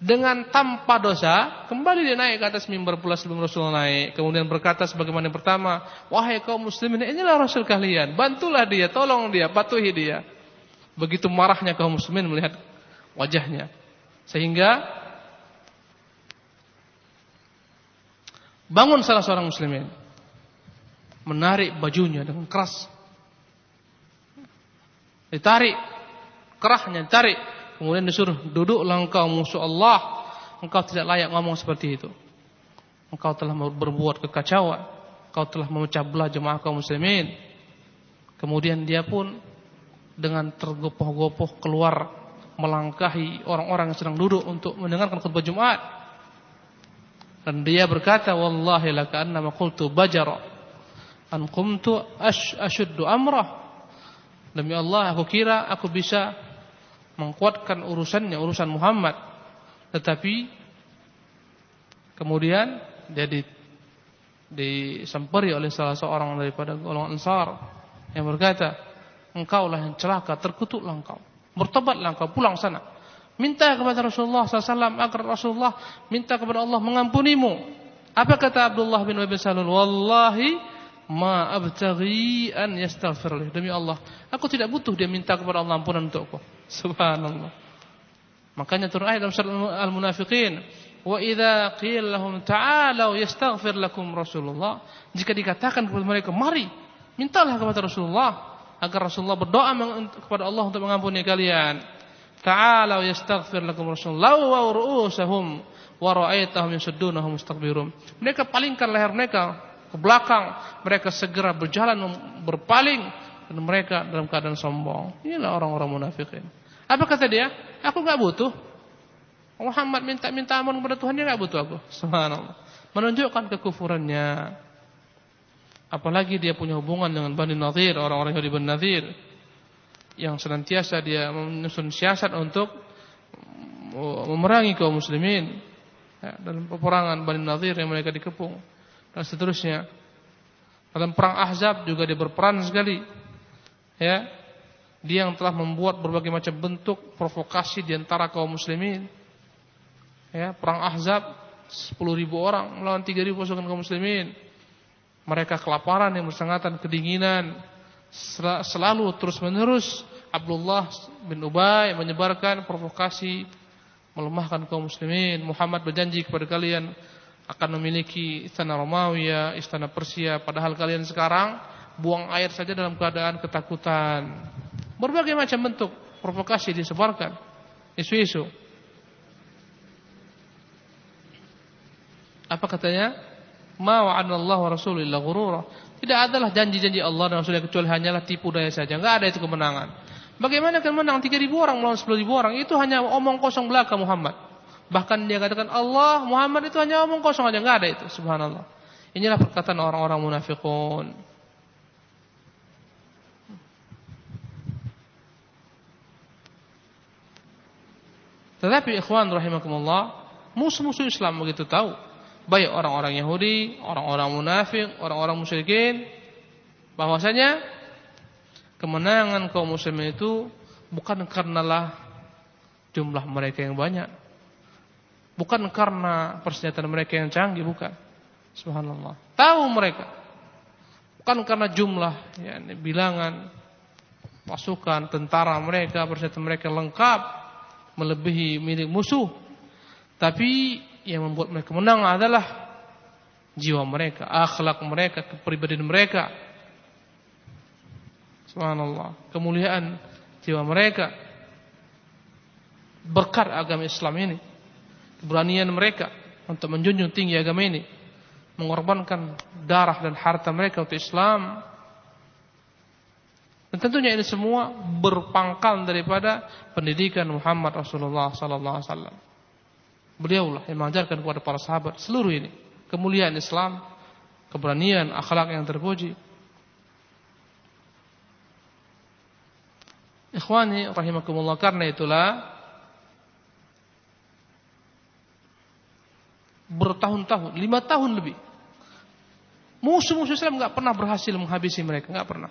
dengan tanpa dosa, kembali dia naik ke atas mimbar pula sebelum Rasulullah naik. Kemudian berkata sebagaimana yang pertama, wahai kaum muslimin, inilah Rasul kalian. Bantulah dia, tolong dia, patuhi dia. Begitu marahnya kaum muslimin melihat wajahnya. Sehingga bangun salah seorang muslimin. Menarik bajunya dengan keras. Ditarik kerahnya, ditarik Kemudian disuruh duduklah engkau musuh Allah. Engkau tidak layak ngomong seperti itu. Engkau telah berbuat kekacauan. Engkau telah memecah belah jemaah kaum muslimin. Kemudian dia pun dengan tergopoh-gopoh keluar melangkahi orang-orang yang sedang duduk untuk mendengarkan khutbah Jumat. Dan dia berkata, "Wallahi laka annama qultu bajara an qumtu ashuddu amrah." Demi Allah aku kira aku bisa mengkuatkan urusannya urusan Muhammad. Tetapi kemudian jadi disemperi oleh salah seorang daripada golongan Ansar yang berkata engkaulah yang celaka terkutuklah engkau. Bertobatlah engkau pulang sana. Minta kepada Rasulullah SAW agar Rasulullah minta kepada Allah mengampunimu. Apa kata Abdullah bin bin Salul? Wallahi ma abtaghi an yastaghfir demi Allah aku tidak butuh dia minta kepada Allah ampunan untukku subhanallah. Makanya turun ayat dalam surah al-munafiqin wa idza qila lahum ta'alu yastaghfir lakum rasulullah. Jika dikatakan kepada mereka mari mintalah kepada Rasulullah agar Rasulullah berdoa kepada Allah untuk mengampuni kalian. Ta'alu yastaghfir lakum rasulullah. Wa ru'usahum wa ra'aitahum yasuddunahum mustakbirun mereka palingkan leher mereka ke belakang, mereka segera berjalan berpaling dan mereka dalam keadaan sombong. Inilah orang-orang munafikin. Apa kata dia? Aku nggak butuh. Muhammad minta-minta ampun kepada Tuhan dia nggak butuh aku. Subhanallah. Menunjukkan kekufurannya. Apalagi dia punya hubungan dengan Bani Nadir, orang-orang Yahudi Bani Nadir yang senantiasa dia menyusun siasat untuk memerangi kaum muslimin ya, dalam peperangan Bani Nadir yang mereka dikepung dan seterusnya. Dalam perang Ahzab juga dia berperan sekali. Ya. Dia yang telah membuat berbagai macam bentuk provokasi di antara kaum muslimin. Ya, perang Ahzab 10 ribu orang melawan 3 ribu pasukan kaum muslimin. Mereka kelaparan yang bersangatan kedinginan selalu terus menerus Abdullah bin Ubay menyebarkan provokasi melemahkan kaum muslimin. Muhammad berjanji kepada kalian akan memiliki istana Romawi, istana Persia, padahal kalian sekarang buang air saja dalam keadaan ketakutan. Berbagai macam bentuk provokasi disebarkan, isu-isu. Apa katanya? Ma rasulillah. Tidak adalah janji-janji Allah dan Rasulnya kecuali hanyalah tipu daya saja. Enggak ada itu kemenangan. Bagaimana akan menang 3000 orang melawan 10000 orang? Itu hanya omong kosong belaka Muhammad. Bahkan dia katakan Allah Muhammad itu hanya omong kosong aja nggak ada itu. Subhanallah. Inilah perkataan orang-orang munafikun. Tetapi ikhwan rahimakumullah, musuh-musuh Islam begitu tahu. Baik orang-orang Yahudi, orang-orang munafik, orang-orang musyrikin bahwasanya kemenangan kaum muslimin itu bukan karenalah jumlah mereka yang banyak. Bukan karena persenjataan mereka yang canggih, bukan. Subhanallah. Tahu mereka. Bukan karena jumlah, ya, bilangan pasukan, tentara mereka, persenjataan mereka lengkap melebihi milik musuh. Tapi yang membuat mereka menang adalah jiwa mereka, akhlak mereka, kepribadian mereka. Subhanallah, kemuliaan jiwa mereka berkat agama Islam ini. Keberanian mereka untuk menjunjung tinggi agama ini, mengorbankan darah dan harta mereka untuk Islam. Dan tentunya ini semua berpangkal daripada pendidikan Muhammad Rasulullah sallallahu alaihi wasallam. Beliaulah yang mengajarkan kepada para sahabat seluruh ini kemuliaan Islam, keberanian, akhlak yang terpuji. Ikhwani rahimakumullah karena itulah bertahun-tahun, lima tahun lebih. Musuh-musuh Islam nggak pernah berhasil menghabisi mereka, nggak pernah.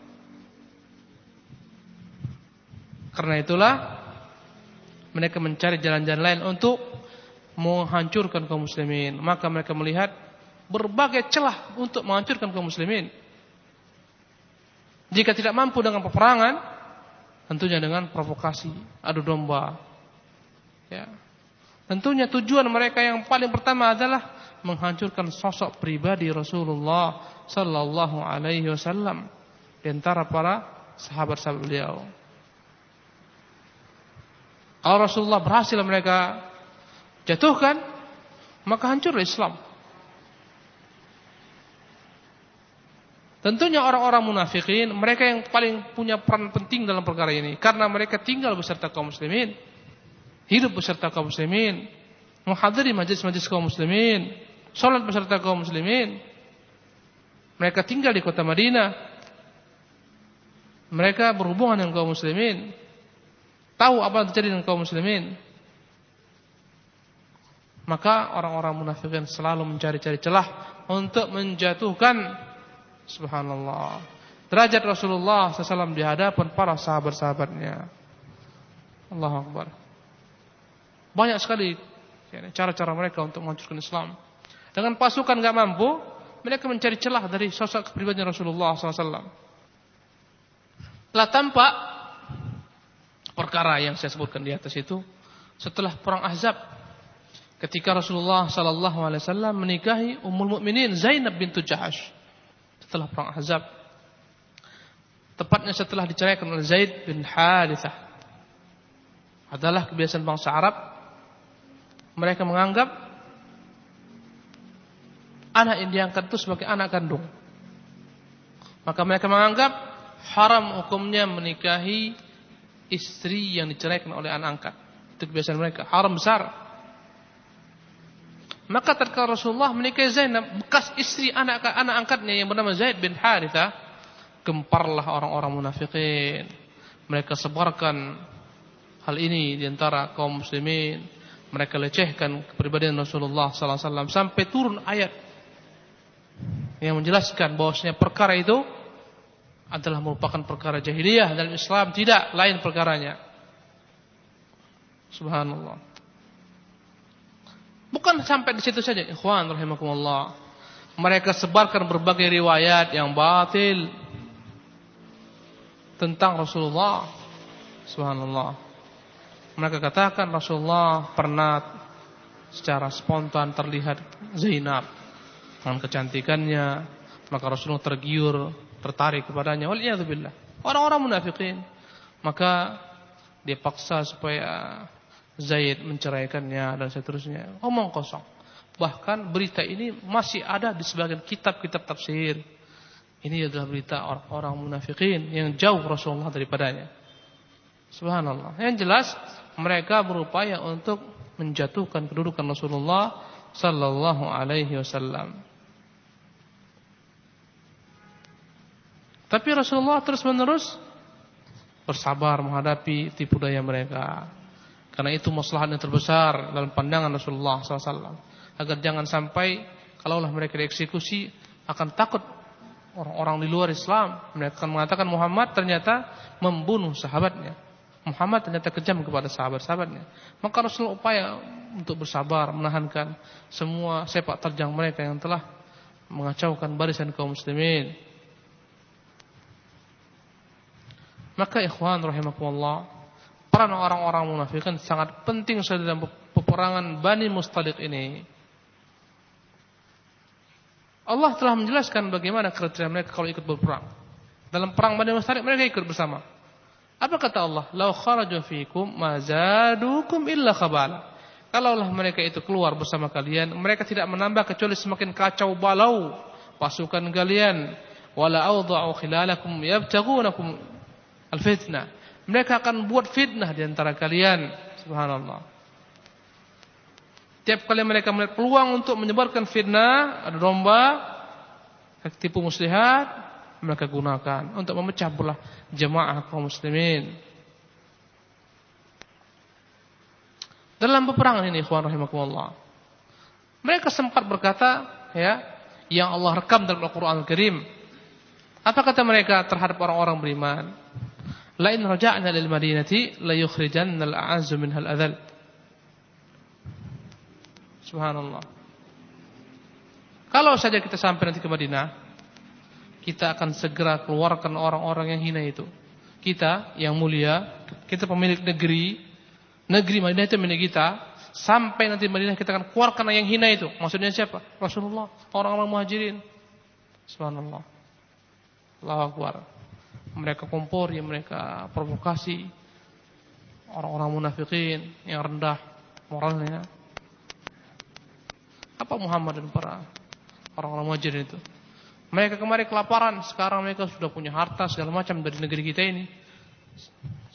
Karena itulah mereka mencari jalan-jalan lain untuk menghancurkan kaum muslimin. Maka mereka melihat berbagai celah untuk menghancurkan kaum muslimin. Jika tidak mampu dengan peperangan, tentunya dengan provokasi, adu domba. Ya. Tentunya tujuan mereka yang paling pertama adalah menghancurkan sosok pribadi Rasulullah sallallahu alaihi wasallam di antara para sahabat-sahabat beliau. Kalau Rasulullah berhasil mereka jatuhkan, maka hancur Islam. Tentunya orang-orang munafikin, mereka yang paling punya peran penting dalam perkara ini. Karena mereka tinggal beserta kaum muslimin. Hidup beserta kaum muslimin. Menghadiri majlis-majlis kaum muslimin. Sholat beserta kaum muslimin. Mereka tinggal di kota Madinah. Mereka berhubungan dengan kaum muslimin. Tahu apa yang terjadi dengan kaum muslimin. Maka orang-orang munafikin selalu mencari-cari celah untuk menjatuhkan subhanallah derajat Rasulullah SAW di hadapan para sahabat-sahabatnya. Allah Akbar. Banyak sekali cara-cara mereka untuk menghancurkan Islam. Dengan pasukan gak mampu, mereka mencari celah dari sosok kepribadian Rasulullah SAW. Telah tampak perkara yang saya sebutkan di atas itu setelah perang Ahzab ketika Rasulullah sallallahu alaihi wasallam menikahi Ummul Mukminin Zainab bintu Jahash setelah perang Ahzab. Tepatnya setelah diceraikan oleh Zaid bin Harithah. Adalah kebiasaan bangsa Arab mereka menganggap anak yang diangkat itu sebagai anak kandung. Maka mereka menganggap haram hukumnya menikahi istri yang diceraikan oleh anak angkat. Itu kebiasaan mereka, haram besar. Maka tatkala Rasulullah menikahi Zainab, bekas istri anak anak angkatnya yang bernama Zaid bin Haritha, gemparlah orang-orang munafikin. Mereka sebarkan hal ini di antara kaum muslimin. Mereka lecehkan kepribadian Rasulullah sallallahu alaihi wasallam sampai turun ayat yang menjelaskan bahwasanya perkara itu adalah merupakan perkara jahiliyah dalam Islam tidak lain perkaranya. Subhanallah. Bukan sampai di situ saja, ikhwan rahimakumullah. Mereka sebarkan berbagai riwayat yang batil tentang Rasulullah. Subhanallah. Mereka katakan Rasulullah pernah secara spontan terlihat Zainab dengan kecantikannya, maka Rasulullah tergiur, tertarik kepadanya. Waliyadzubillah. Orang-orang munafikin. Maka dia paksa supaya Zaid menceraikannya dan seterusnya. Omong kosong. Bahkan berita ini masih ada di sebagian kitab-kitab tafsir. Ini adalah berita orang-orang munafikin yang jauh Rasulullah daripadanya. Subhanallah. Yang jelas mereka berupaya untuk menjatuhkan kedudukan Rasulullah sallallahu alaihi wasallam. Tapi Rasulullah terus-menerus bersabar menghadapi tipu daya mereka. Karena itu maslahat yang terbesar dalam pandangan Rasulullah SAW. Agar jangan sampai kalaulah mereka dieksekusi akan takut orang-orang di luar Islam. Mereka akan mengatakan Muhammad ternyata membunuh sahabatnya. Muhammad ternyata kejam kepada sahabat-sahabatnya. Maka Rasulullah upaya untuk bersabar, menahankan semua sepak terjang mereka yang telah mengacaukan barisan kaum muslimin. Maka ikhwan rahimakumullah, peran orang-orang munafikin sangat penting dalam peperangan Bani Mustaliq ini. Allah telah menjelaskan bagaimana kriteria mereka kalau ikut berperang. Dalam perang Bani Mustaliq mereka ikut bersama. Apa kata Allah? Lau kharaju fikum mazadukum illa khabala. Kalaulah mereka itu keluar bersama kalian, mereka tidak menambah kecuali semakin kacau balau pasukan kalian. Wala awda'u khilalakum yabtagunakum al-fitnah. Mereka akan buat fitnah di antara kalian. Subhanallah. Tiap kali mereka melihat peluang untuk menyebarkan fitnah, ada domba, tipu muslihat, mereka gunakan untuk memecah belah jemaah kaum muslimin. Dalam peperangan ini, ikhwan rahimakumullah. Mereka sempat berkata, ya, yang Allah rekam dalam Al-Qur'an Al-Karim. Apa kata mereka terhadap orang-orang beriman? La in raja'na lil madinati la yukhrijanna al-a'azzu minhal adzal. Subhanallah. Kalau saja kita sampai nanti ke Madinah, kita akan segera keluarkan orang-orang yang hina itu. Kita yang mulia, kita pemilik negeri, negeri Madinah itu milik kita, sampai nanti Madinah kita akan keluarkan yang hina itu. Maksudnya siapa? Rasulullah, orang-orang muhajirin. Subhanallah. Allahu Akbar mereka kompor, yang mereka provokasi orang-orang munafikin yang rendah moralnya. Apa Muhammad dan para orang-orang muhajir itu? Mereka kemarin kelaparan, sekarang mereka sudah punya harta segala macam dari negeri kita ini.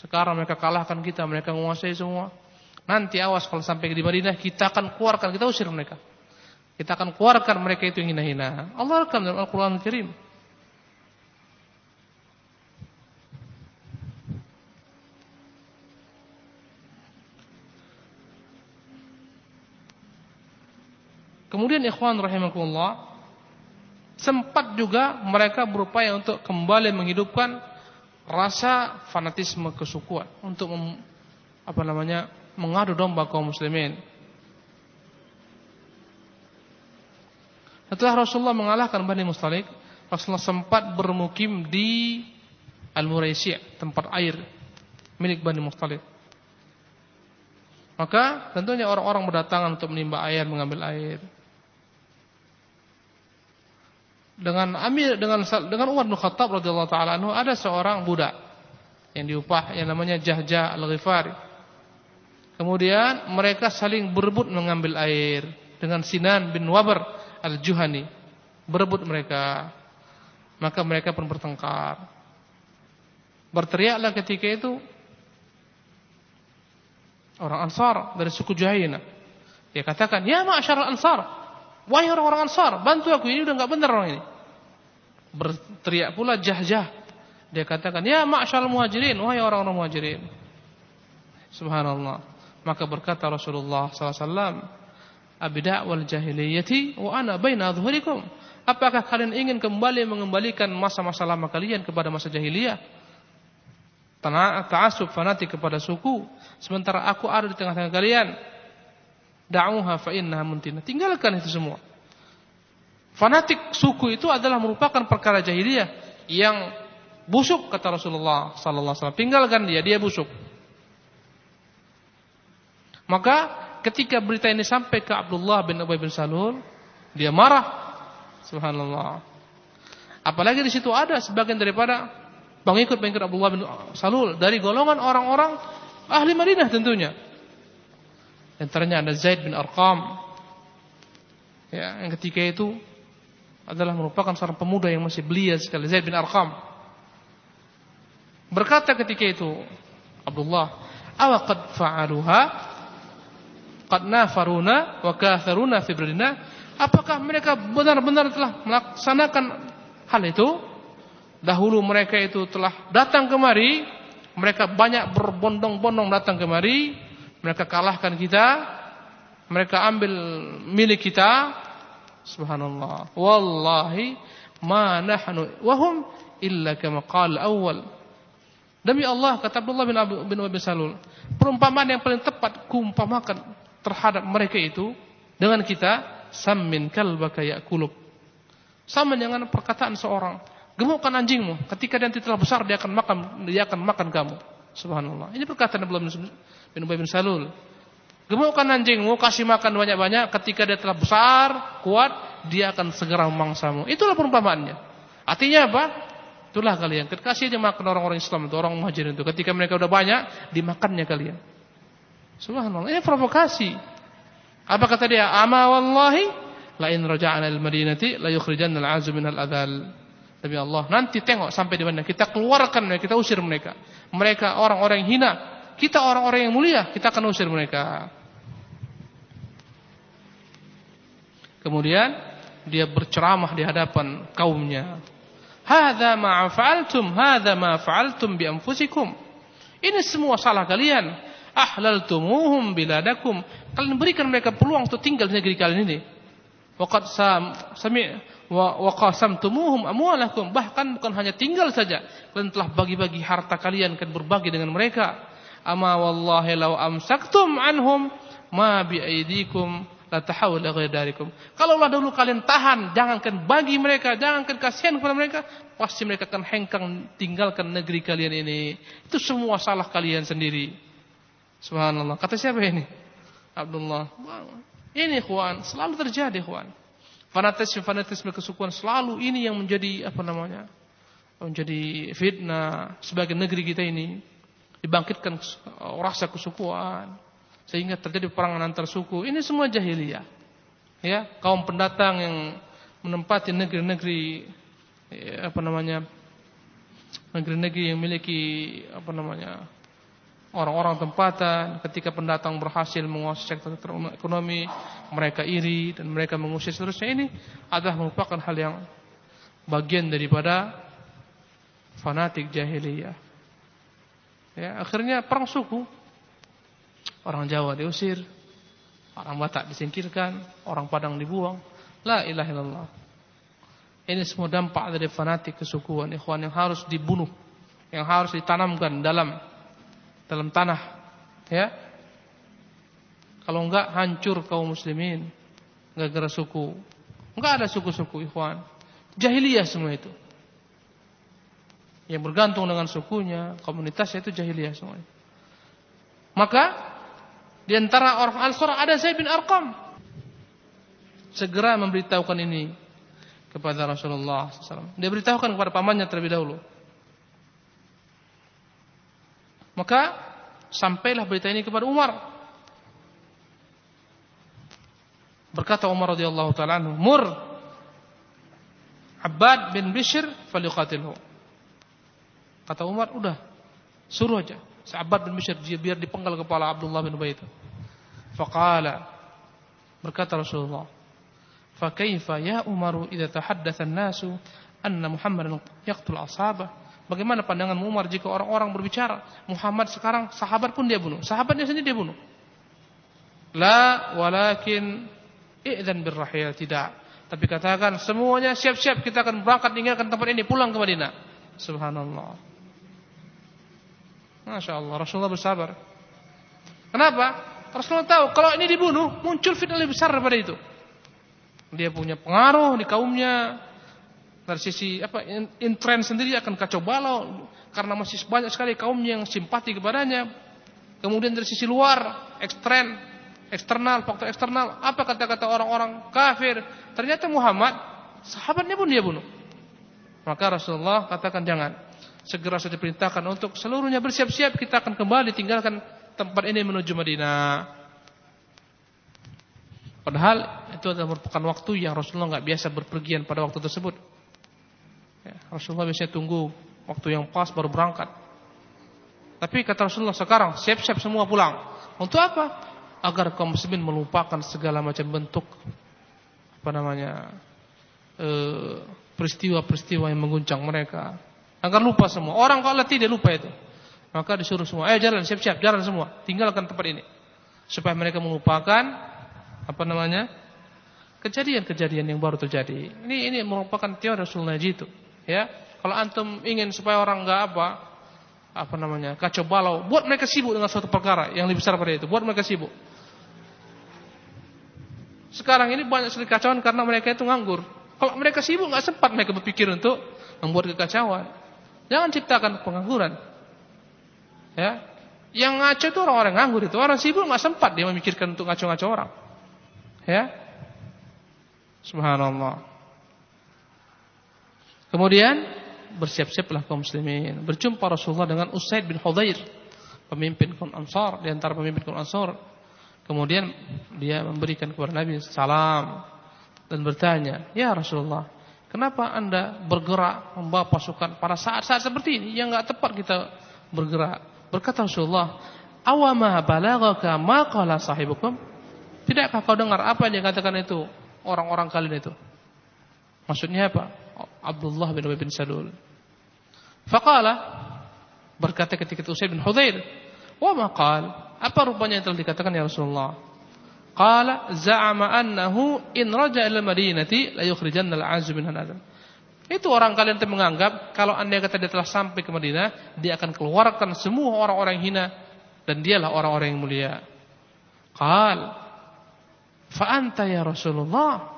Sekarang mereka kalahkan kita, mereka menguasai semua. Nanti awas kalau sampai di Madinah kita akan keluarkan, kita usir mereka. Kita akan keluarkan mereka itu yang hina-hina. Allah akan dalam Al-Quran Al-Karim. Kemudian ikhwan rahimakumullah sempat juga mereka berupaya untuk kembali menghidupkan rasa fanatisme kesukuan untuk mem, apa namanya mengadu domba kaum muslimin. Setelah Rasulullah mengalahkan Bani Mustalik, Rasulullah sempat bermukim di Al-Muraisi' tempat air milik Bani Mustalik. Maka tentunya orang-orang berdatangan untuk menimba air, mengambil air. Dengan Amir dengan dengan Umar bin Khattab radhiyallahu taala anhu ada seorang budak yang diupah yang namanya Jahja Al-Ghifari. Kemudian mereka saling berebut mengambil air dengan Sinan bin Wabar Al-Juhani. Berebut mereka. Maka mereka pun bertengkar. Berteriaklah ketika itu orang Ansar dari suku Juhaina. Dia katakan, "Ya ma'syar Ansar, Wahai orang-orang Ansar, bantu aku ini udah nggak benar orang ini. Berteriak pula Jahjah. Dia katakan, "Ya ma'syal muhajirin, wahai orang-orang muhajirin." Subhanallah. Maka berkata Rasulullah SAW, "Abida' wal jahiliyati wa ana baina adhhurikum." Apakah kalian ingin kembali mengembalikan masa-masa lama kalian kepada masa jahiliyah? Ta'asub fanatik kepada suku, sementara aku ada di tengah-tengah kalian Da'uha fa innaha muntina. Tinggalkan itu semua. Fanatik suku itu adalah merupakan perkara jahiliyah yang busuk kata Rasulullah sallallahu alaihi wasallam. Tinggalkan dia, dia busuk. Maka ketika berita ini sampai ke Abdullah bin Ubay bin Salul, dia marah. Subhanallah. Apalagi di situ ada sebagian daripada pengikut-pengikut Abdullah bin Salul dari golongan orang-orang ahli Madinah tentunya. Antaranya ada Zaid bin Arqam. Ya, yang ketiga itu adalah merupakan seorang pemuda yang masih belia sekali, Zaid bin Arqam. Berkata ketika itu Abdullah, "Awa qad fa'aluha? Qad nafaruna wa katharuna fi bladina?" Apakah mereka benar-benar telah melaksanakan hal itu? Dahulu mereka itu telah datang kemari, mereka banyak berbondong-bondong datang kemari, mereka kalahkan kita, mereka ambil milik kita. Subhanallah. Wallahi ma nahnu wahum illa kama qala awal. Demi Allah kata Abdullah bin Abu bin Abi Salul, perumpamaan yang paling tepat kuumpamakan terhadap mereka itu dengan kita sammin kalbaka yakulub. Sama dengan perkataan seorang, gemukkan anjingmu, ketika dia telah besar dia akan makan dia akan makan kamu. Subhanallah. Ini perkataan Abdullah bin Ubay bin Salul. Gemukkan anjingmu, kasih makan banyak-banyak, ketika dia telah besar, kuat, dia akan segera memangsamu. Itulah perumpamaannya. Artinya apa? Itulah kalian. Kasih aja makan orang-orang Islam itu, orang muhajir itu. Ketika mereka udah banyak, dimakannya kalian. Subhanallah. Ini provokasi. Apa kata dia? Ama wallahi la in raja'na al madinati la yukhrijanna al azu min al adal. Demi Allah, nanti tengok sampai di mana kita keluarkan mereka, kita usir mereka. Mereka orang-orang hina, kita orang-orang yang mulia, kita akan usir mereka. Kemudian dia berceramah di hadapan kaumnya. Hadza ma fa'altum, hadza ma fa'altum bi anfusikum. Ini semua salah kalian. Ahlaltumuhum biladakum. Kalian berikan mereka peluang untuk tinggal di negeri kalian ini. Waqad sam sami wa amwalakum. Bahkan bukan hanya tinggal saja, kalian telah bagi-bagi harta kalian, kan berbagi dengan mereka. Ama wallahi law amsaktum anhum ma bi aidikum la tahawla ghaidarikum. Kalau lah dulu kalian tahan, jangankan bagi mereka, jangankan kasihan kepada mereka, pasti mereka akan hengkang tinggalkan negeri kalian ini. Itu semua salah kalian sendiri. Subhanallah. Kata siapa ini? Abdullah. Ini ikhwan, selalu terjadi ikhwan. Fanatisme fanatisme kesukuan selalu ini yang menjadi apa namanya? menjadi fitnah sebagai negeri kita ini dibangkitkan rasa kesukuan sehingga terjadi perangan antar suku. Ini semua jahiliyah. Ya, kaum pendatang yang menempati negeri-negeri ya, apa namanya? negeri-negeri yang memiliki apa namanya? orang-orang tempatan ketika pendatang berhasil menguasai sektor ekonomi mereka iri dan mereka mengusir seterusnya ini adalah merupakan hal yang bagian daripada fanatik jahiliyah Ya, akhirnya perang suku. Orang Jawa diusir, orang Batak disingkirkan, orang Padang dibuang. La ilaha illallah. Ini semua dampak dari fanatik kesukuan ikhwan yang harus dibunuh, yang harus ditanamkan dalam dalam tanah, ya. Kalau enggak hancur kaum muslimin gara-gara suku. Enggak ada suku-suku ikhwan. Jahiliyah semua itu yang bergantung dengan sukunya, komunitasnya itu jahiliyah semuanya. Maka di antara orang Ansar ada Zaid bin Arqam. Segera memberitahukan ini kepada Rasulullah SAW. Dia beritahukan kepada pamannya terlebih dahulu. Maka sampailah berita ini kepada Umar. Berkata Umar radhiyallahu taala anhu, "Mur Abbad bin Bishr falyuqatilhu." Kata Umar, udah suruh aja. Sahabat bin Bishr biar dipenggal kepala Abdullah bin Ubay itu. Faqala berkata Rasulullah, "Fa kaifa ya Umaru idza tahaddatsa an-nasu anna Muhammadan yaqtul ashabah?" Bagaimana pandangan Umar jika orang-orang berbicara Muhammad sekarang sahabat pun dia bunuh, sahabatnya sendiri dia bunuh. La walakin i'dzan birrahil tidak. Tapi katakan semuanya siap-siap kita akan berangkat tinggalkan tempat ini pulang ke Madinah. Subhanallah. Masya Allah, Rasulullah bersabar. Kenapa? Rasulullah tahu kalau ini dibunuh muncul fitnah lebih besar daripada itu. Dia punya pengaruh di kaumnya. Dari sisi apa intren sendiri akan kacau balau karena masih banyak sekali kaum yang simpati kepadanya. Kemudian dari sisi luar, ekstren, eksternal, faktor eksternal, apa kata-kata orang-orang kafir? Ternyata Muhammad sahabatnya pun dia bunuh. Maka Rasulullah katakan jangan segera saja perintahkan untuk seluruhnya bersiap-siap kita akan kembali tinggalkan tempat ini menuju Madinah. Padahal itu adalah merupakan waktu yang Rasulullah nggak biasa berpergian pada waktu tersebut. Ya, Rasulullah biasanya tunggu waktu yang pas baru berangkat. Tapi kata Rasulullah sekarang siap-siap semua pulang. Untuk apa? Agar kaum muslimin melupakan segala macam bentuk apa namanya eh, peristiwa-peristiwa yang mengguncang mereka Agar lupa semua. Orang kalau dia lupa itu. Maka disuruh semua, eh jalan, siap-siap, jalan semua. Tinggalkan tempat ini. Supaya mereka melupakan apa namanya? kejadian-kejadian yang baru terjadi. Ini ini merupakan teori Rasulullah itu, ya. Kalau antum ingin supaya orang enggak apa apa namanya kacau balau, buat mereka sibuk dengan suatu perkara yang lebih besar pada itu, buat mereka sibuk. Sekarang ini banyak sekali kacauan karena mereka itu nganggur. Kalau mereka sibuk nggak sempat mereka berpikir untuk membuat kekacauan. Jangan ciptakan pengangguran. Ya, yang ngaco itu orang-orang nganggur itu orang sibuk nggak sempat dia memikirkan untuk ngaco-ngaco orang. Ya, subhanallah. Kemudian bersiap-siaplah kaum muslimin. Berjumpa Rasulullah dengan Usaid bin Hudair, pemimpin kaum Ansar di antara pemimpin kaum Ansar. Kemudian dia memberikan kepada Nabi salam dan bertanya, "Ya Rasulullah, kenapa Anda bergerak membawa pasukan pada saat-saat seperti ini yang enggak tepat kita bergerak?" Berkata Rasulullah, "Awama balaghaka ma qala sahibukum?" Tidakkah kau dengar apa yang dikatakan itu orang-orang kalian itu? Maksudnya apa? Abdullah bin Ubay bin Salul. Faqala berkata ketika itu Usaid bin Hudair, "Wa ma qal?" Apa rupanya yang telah dikatakan ya Rasulullah? Qala za'ama annahu in raja ila madinati la yukhrijanna al-'azzu minha al Itu orang kalian itu menganggap kalau anda kata dia telah sampai ke Madinah, dia akan keluarkan semua orang-orang hina dan dialah orang-orang yang mulia. Qal fa anta ya Rasulullah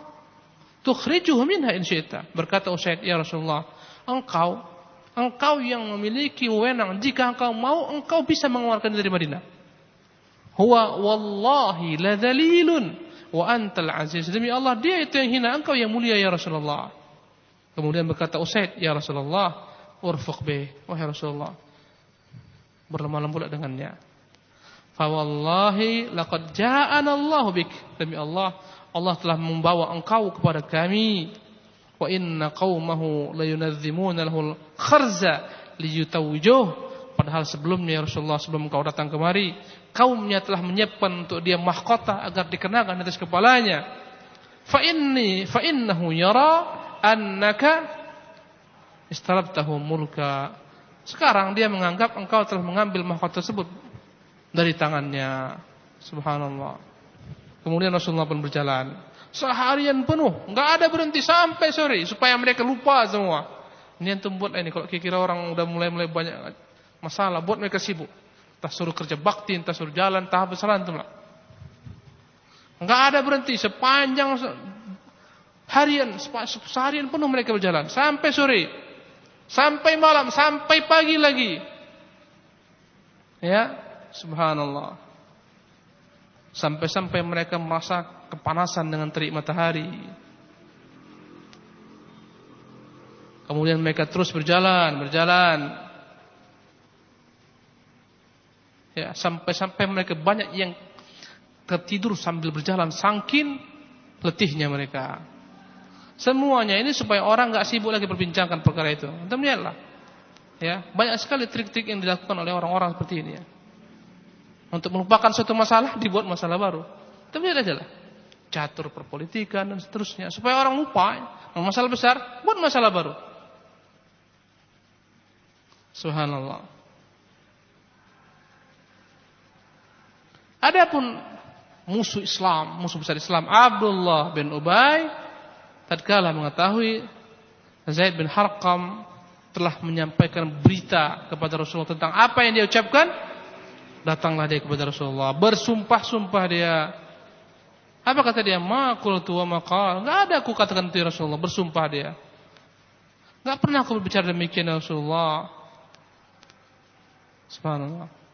tukhrijuhu minha in syi'ta. Berkata Usaid, "Ya Rasulullah, engkau engkau yang memiliki wewenang jika engkau mau engkau bisa mengeluarkan dari Madinah." Huwa wallahi ladzalilun wa antal aziz. Demi Allah, dia itu yang hina, engkau yang mulia ya Rasulullah. Kemudian berkata Usaid, "Ya Rasulullah, urfuq bih." Wahai Rasulullah, berlemah lembut dengannya. Fa wallahi laqad ja'ana Allahu bik. Demi Allah, Allah telah membawa engkau kepada kami. Wa inna qaumahu la yunadzimuna lahu al-kharza liyutawwijuh. Padahal sebelumnya ya Rasulullah sebelum engkau datang kemari, kaumnya telah menyiapkan untuk dia mahkota agar dikenakan atas kepalanya. Fa inni fa innahu yara annaka istalabtahu mulka. Sekarang dia menganggap engkau telah mengambil mahkota tersebut dari tangannya. Subhanallah. Kemudian Rasulullah pun berjalan. Seharian penuh, enggak ada berhenti sampai sore supaya mereka lupa semua. Ini yang buat ini kalau kira-kira orang udah mulai-mulai banyak masalah, buat mereka sibuk. Entah suruh kerja bakti, entah suruh jalan, tahap besar antum lah. Enggak ada berhenti sepanjang harian, seharian penuh mereka berjalan sampai sore, sampai malam, sampai pagi lagi. Ya, subhanallah. Sampai-sampai mereka merasa kepanasan dengan terik matahari. Kemudian mereka terus berjalan, berjalan. Ya, sampai-sampai mereka banyak yang tertidur sambil berjalan sangkin letihnya mereka. Semuanya ini supaya orang nggak sibuk lagi berbincangkan perkara itu. Anda melihatlah. Ya, banyak sekali trik-trik yang dilakukan oleh orang-orang seperti ini ya. Untuk melupakan suatu masalah dibuat masalah baru. Lihat aja lah. Catur perpolitikan dan seterusnya. Supaya orang lupa. Masalah besar, buat masalah baru. Subhanallah. Adapun musuh Islam, musuh besar Islam Abdullah bin Ubay tatkala mengetahui Zaid bin Harqam telah menyampaikan berita kepada Rasulullah tentang apa yang dia ucapkan, Datanglah dia kepada Rasulullah, bersumpah-sumpah dia. Apa kata dia? Ma qultu wa maqal. Enggak ada aku katakan itu ya Rasulullah, bersumpah dia. Enggak pernah aku berbicara demikian ya Rasulullah. Subhanallah.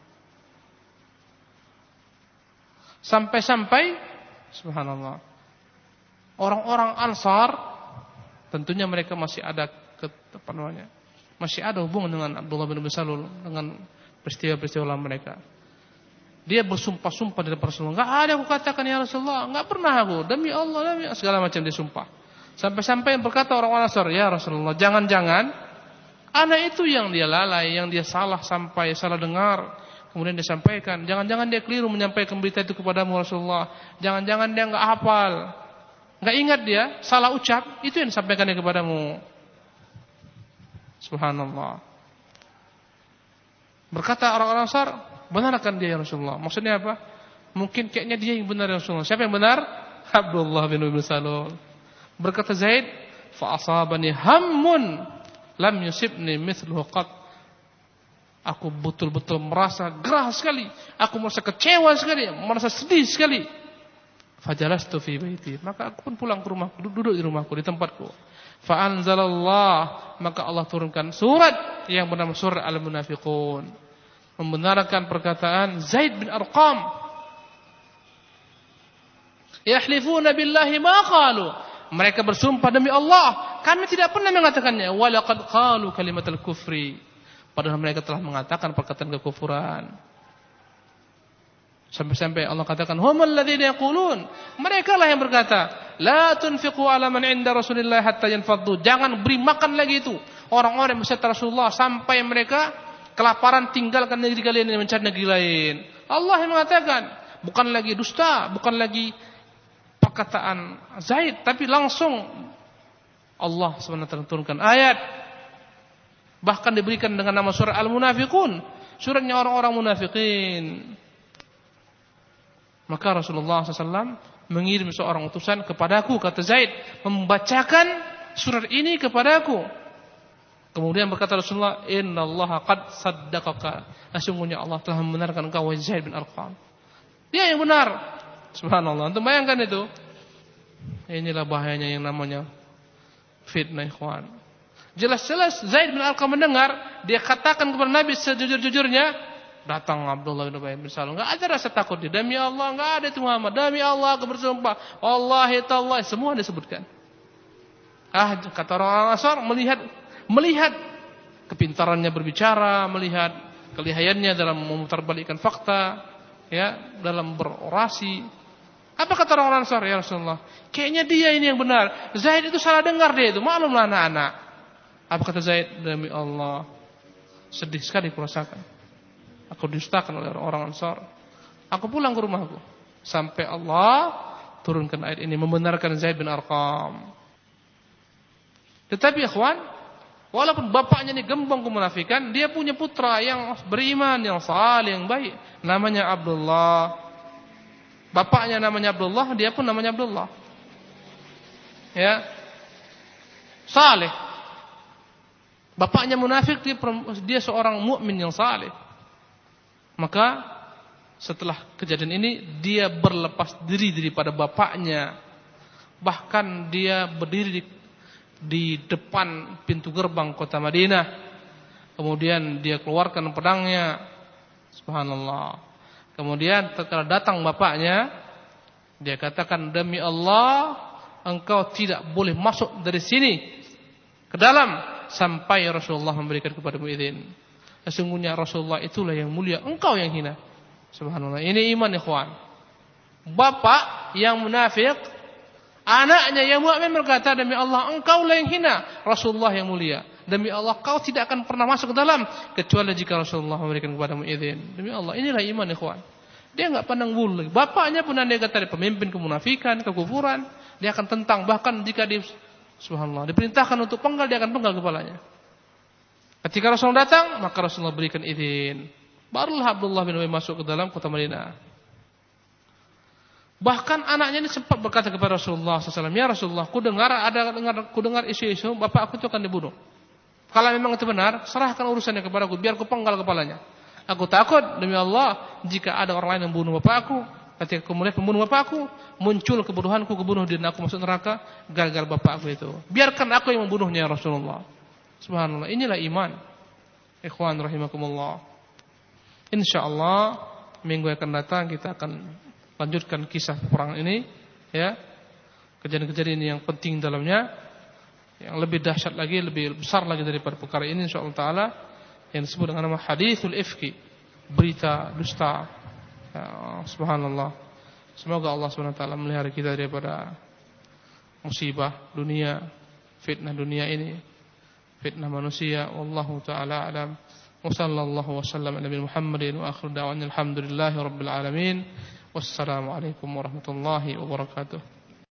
Sampai-sampai subhanallah. Orang-orang Ansar tentunya mereka masih ada ke? Masih ada hubungan dengan Abdullah bin Ubay dengan peristiwa-peristiwa mereka. Dia bersumpah-sumpah di depan Rasulullah. Enggak ada aku katakan ya Rasulullah. Enggak pernah aku. Demi Allah, demi segala macam dia sumpah. Sampai-sampai berkata orang-orang Ansar, "Ya Rasulullah, jangan-jangan anak itu yang dia lalai, yang dia salah sampai salah dengar." Kemudian dia sampaikan, jangan-jangan dia keliru menyampaikan berita itu kepadamu Rasulullah. Jangan-jangan dia enggak hafal. Enggak ingat dia, salah ucap, itu yang disampaikan dia kepadamu. Subhanallah. Berkata orang-orang Ansar, Benarkan dia ya Rasulullah? Maksudnya apa? Mungkin kayaknya dia yang benar ya Rasulullah. Siapa yang benar? Abdullah bin Ubay Salul. Berkata Zaid, fa asabani hammun lam yusibni mithluhu qat. Aku betul-betul merasa gerah sekali, aku merasa kecewa sekali, merasa sedih sekali. Fajalastu fi baiti. Maka aku pun pulang ke rumahku, duduk di rumahku di tempatku. Fa anzalallah, maka Allah turunkan surat yang bernama surat Al-Munafiqun. Membenarkan perkataan Zaid bin Arqam. Yahlifuna billahi ma qalu. Mereka bersumpah demi Allah, kami tidak pernah mengatakannya. Walaqad qalu kalimatal kufri. Padahal mereka telah mengatakan perkataan kekufuran. Sampai-sampai Allah katakan, "Humul ladzina yaqulun." Mereka lah yang berkata, "La tunfiqu 'ala man 'inda Rasulillah hatta yanfaddu." Jangan beri makan lagi itu orang-orang yang beserta Rasulullah sampai mereka kelaparan tinggalkan negeri kalian dan mencari negeri lain. Allah yang mengatakan, bukan lagi dusta, bukan lagi perkataan Zaid tapi langsung Allah SWT turunkan ayat bahkan diberikan dengan nama surah Al-Munafiqun suratnya orang-orang munafikin maka Rasulullah SAW mengirim seorang utusan kepadaku kata Zaid membacakan surat ini kepadaku kemudian berkata Rasulullah innallaha qad saddaqaka sesungguhnya Allah telah membenarkan engkau Zaid bin Arqam dia yang benar Subhanallah. Untuk bayangkan itu. Inilah bahayanya yang namanya fitnah ikhwan. Jelas-jelas Zaid bin Arqam mendengar, dia katakan kepada Nabi sejujur-jujurnya, datang Abdullah bin Ubay bin Salul. Enggak ada rasa takut dia. Demi Allah, enggak ada itu Muhammad. Demi Allah aku bersumpah. Wallahi taala semua disebutkan. Ah, kata orang Ansar melihat melihat kepintarannya berbicara, melihat kelihayannya dalam memutarbalikkan fakta, ya, dalam berorasi, apa kata orang Ansar ya Rasulullah? Kayaknya dia ini yang benar. Zaid itu salah dengar dia itu. Maklumlah anak-anak. Apa kata Zaid? Demi Allah. Sedih sekali kurasakan. Aku distakan oleh orang Ansar. Aku pulang ke rumahku. Sampai Allah turunkan ayat ini. Membenarkan Zaid bin Arqam. Tetapi ikhwan. Walaupun bapaknya ini gembong kemunafikan. Dia punya putra yang beriman. Yang salih, yang baik. Namanya Abdullah Bapaknya namanya Abdullah, dia pun namanya Abdullah. Ya. Saleh. Bapaknya munafik, dia, dia seorang mukmin yang saleh. Maka setelah kejadian ini dia berlepas diri daripada bapaknya. Bahkan dia berdiri di, di depan pintu gerbang kota Madinah. Kemudian dia keluarkan pedangnya. Subhanallah. Kemudian tatkala datang bapaknya, dia katakan demi Allah, engkau tidak boleh masuk dari sini ke dalam sampai Rasulullah memberikan kepadamu izin. Sesungguhnya Rasulullah itulah yang mulia, engkau yang hina. Subhanallah. Ini iman ikhwan. Bapak yang munafik, anaknya yang mukmin berkata demi Allah engkau lah yang hina, Rasulullah yang mulia. Demi Allah kau tidak akan pernah masuk ke dalam kecuali jika Rasulullah memberikan kepadamu izin. Demi Allah, inilah iman ikhwan. Dia enggak pandang bulu. Bapaknya pun andai kata pemimpin kemunafikan, kekufuran, dia akan tentang bahkan jika dia subhanallah diperintahkan untuk penggal dia akan penggal kepalanya. Ketika Rasulullah datang, maka Rasulullah berikan izin. Barulah Abdullah bin Ubay masuk ke dalam kota Madinah. Bahkan anaknya ini sempat berkata kepada Rasulullah SAW, Ya Rasulullah, ku dengar ada dengar, ku dengar isu-isu, bapak aku itu akan dibunuh. Kalau memang itu benar, serahkan urusannya kepadaku biar aku penggal kepalanya. Aku takut demi Allah jika ada orang lain yang membunuh bapakku, ketika melihat pembunuh bapakku, muncul kebunuhanku kebunuh dan aku masuk neraka gagal bapakku itu. Biarkan aku yang membunuhnya ya Rasulullah. Subhanallah, inilah iman. Ikhwan rahimakumullah. Insyaallah minggu yang akan datang kita akan lanjutkan kisah perang ini ya. Kejadian-kejadian yang penting dalamnya yang lebih dahsyat lagi, lebih besar lagi daripada perkara ini insyaallah taala yang disebut dengan nama hadithul ifki, berita dusta. Ya, subhanallah. Semoga Allah Subhanahu wa taala melihara kita daripada musibah dunia, fitnah dunia ini, fitnah manusia. Wallahu taala alam. Wa sallallahu wasallam warahmatullahi wabarakatuh.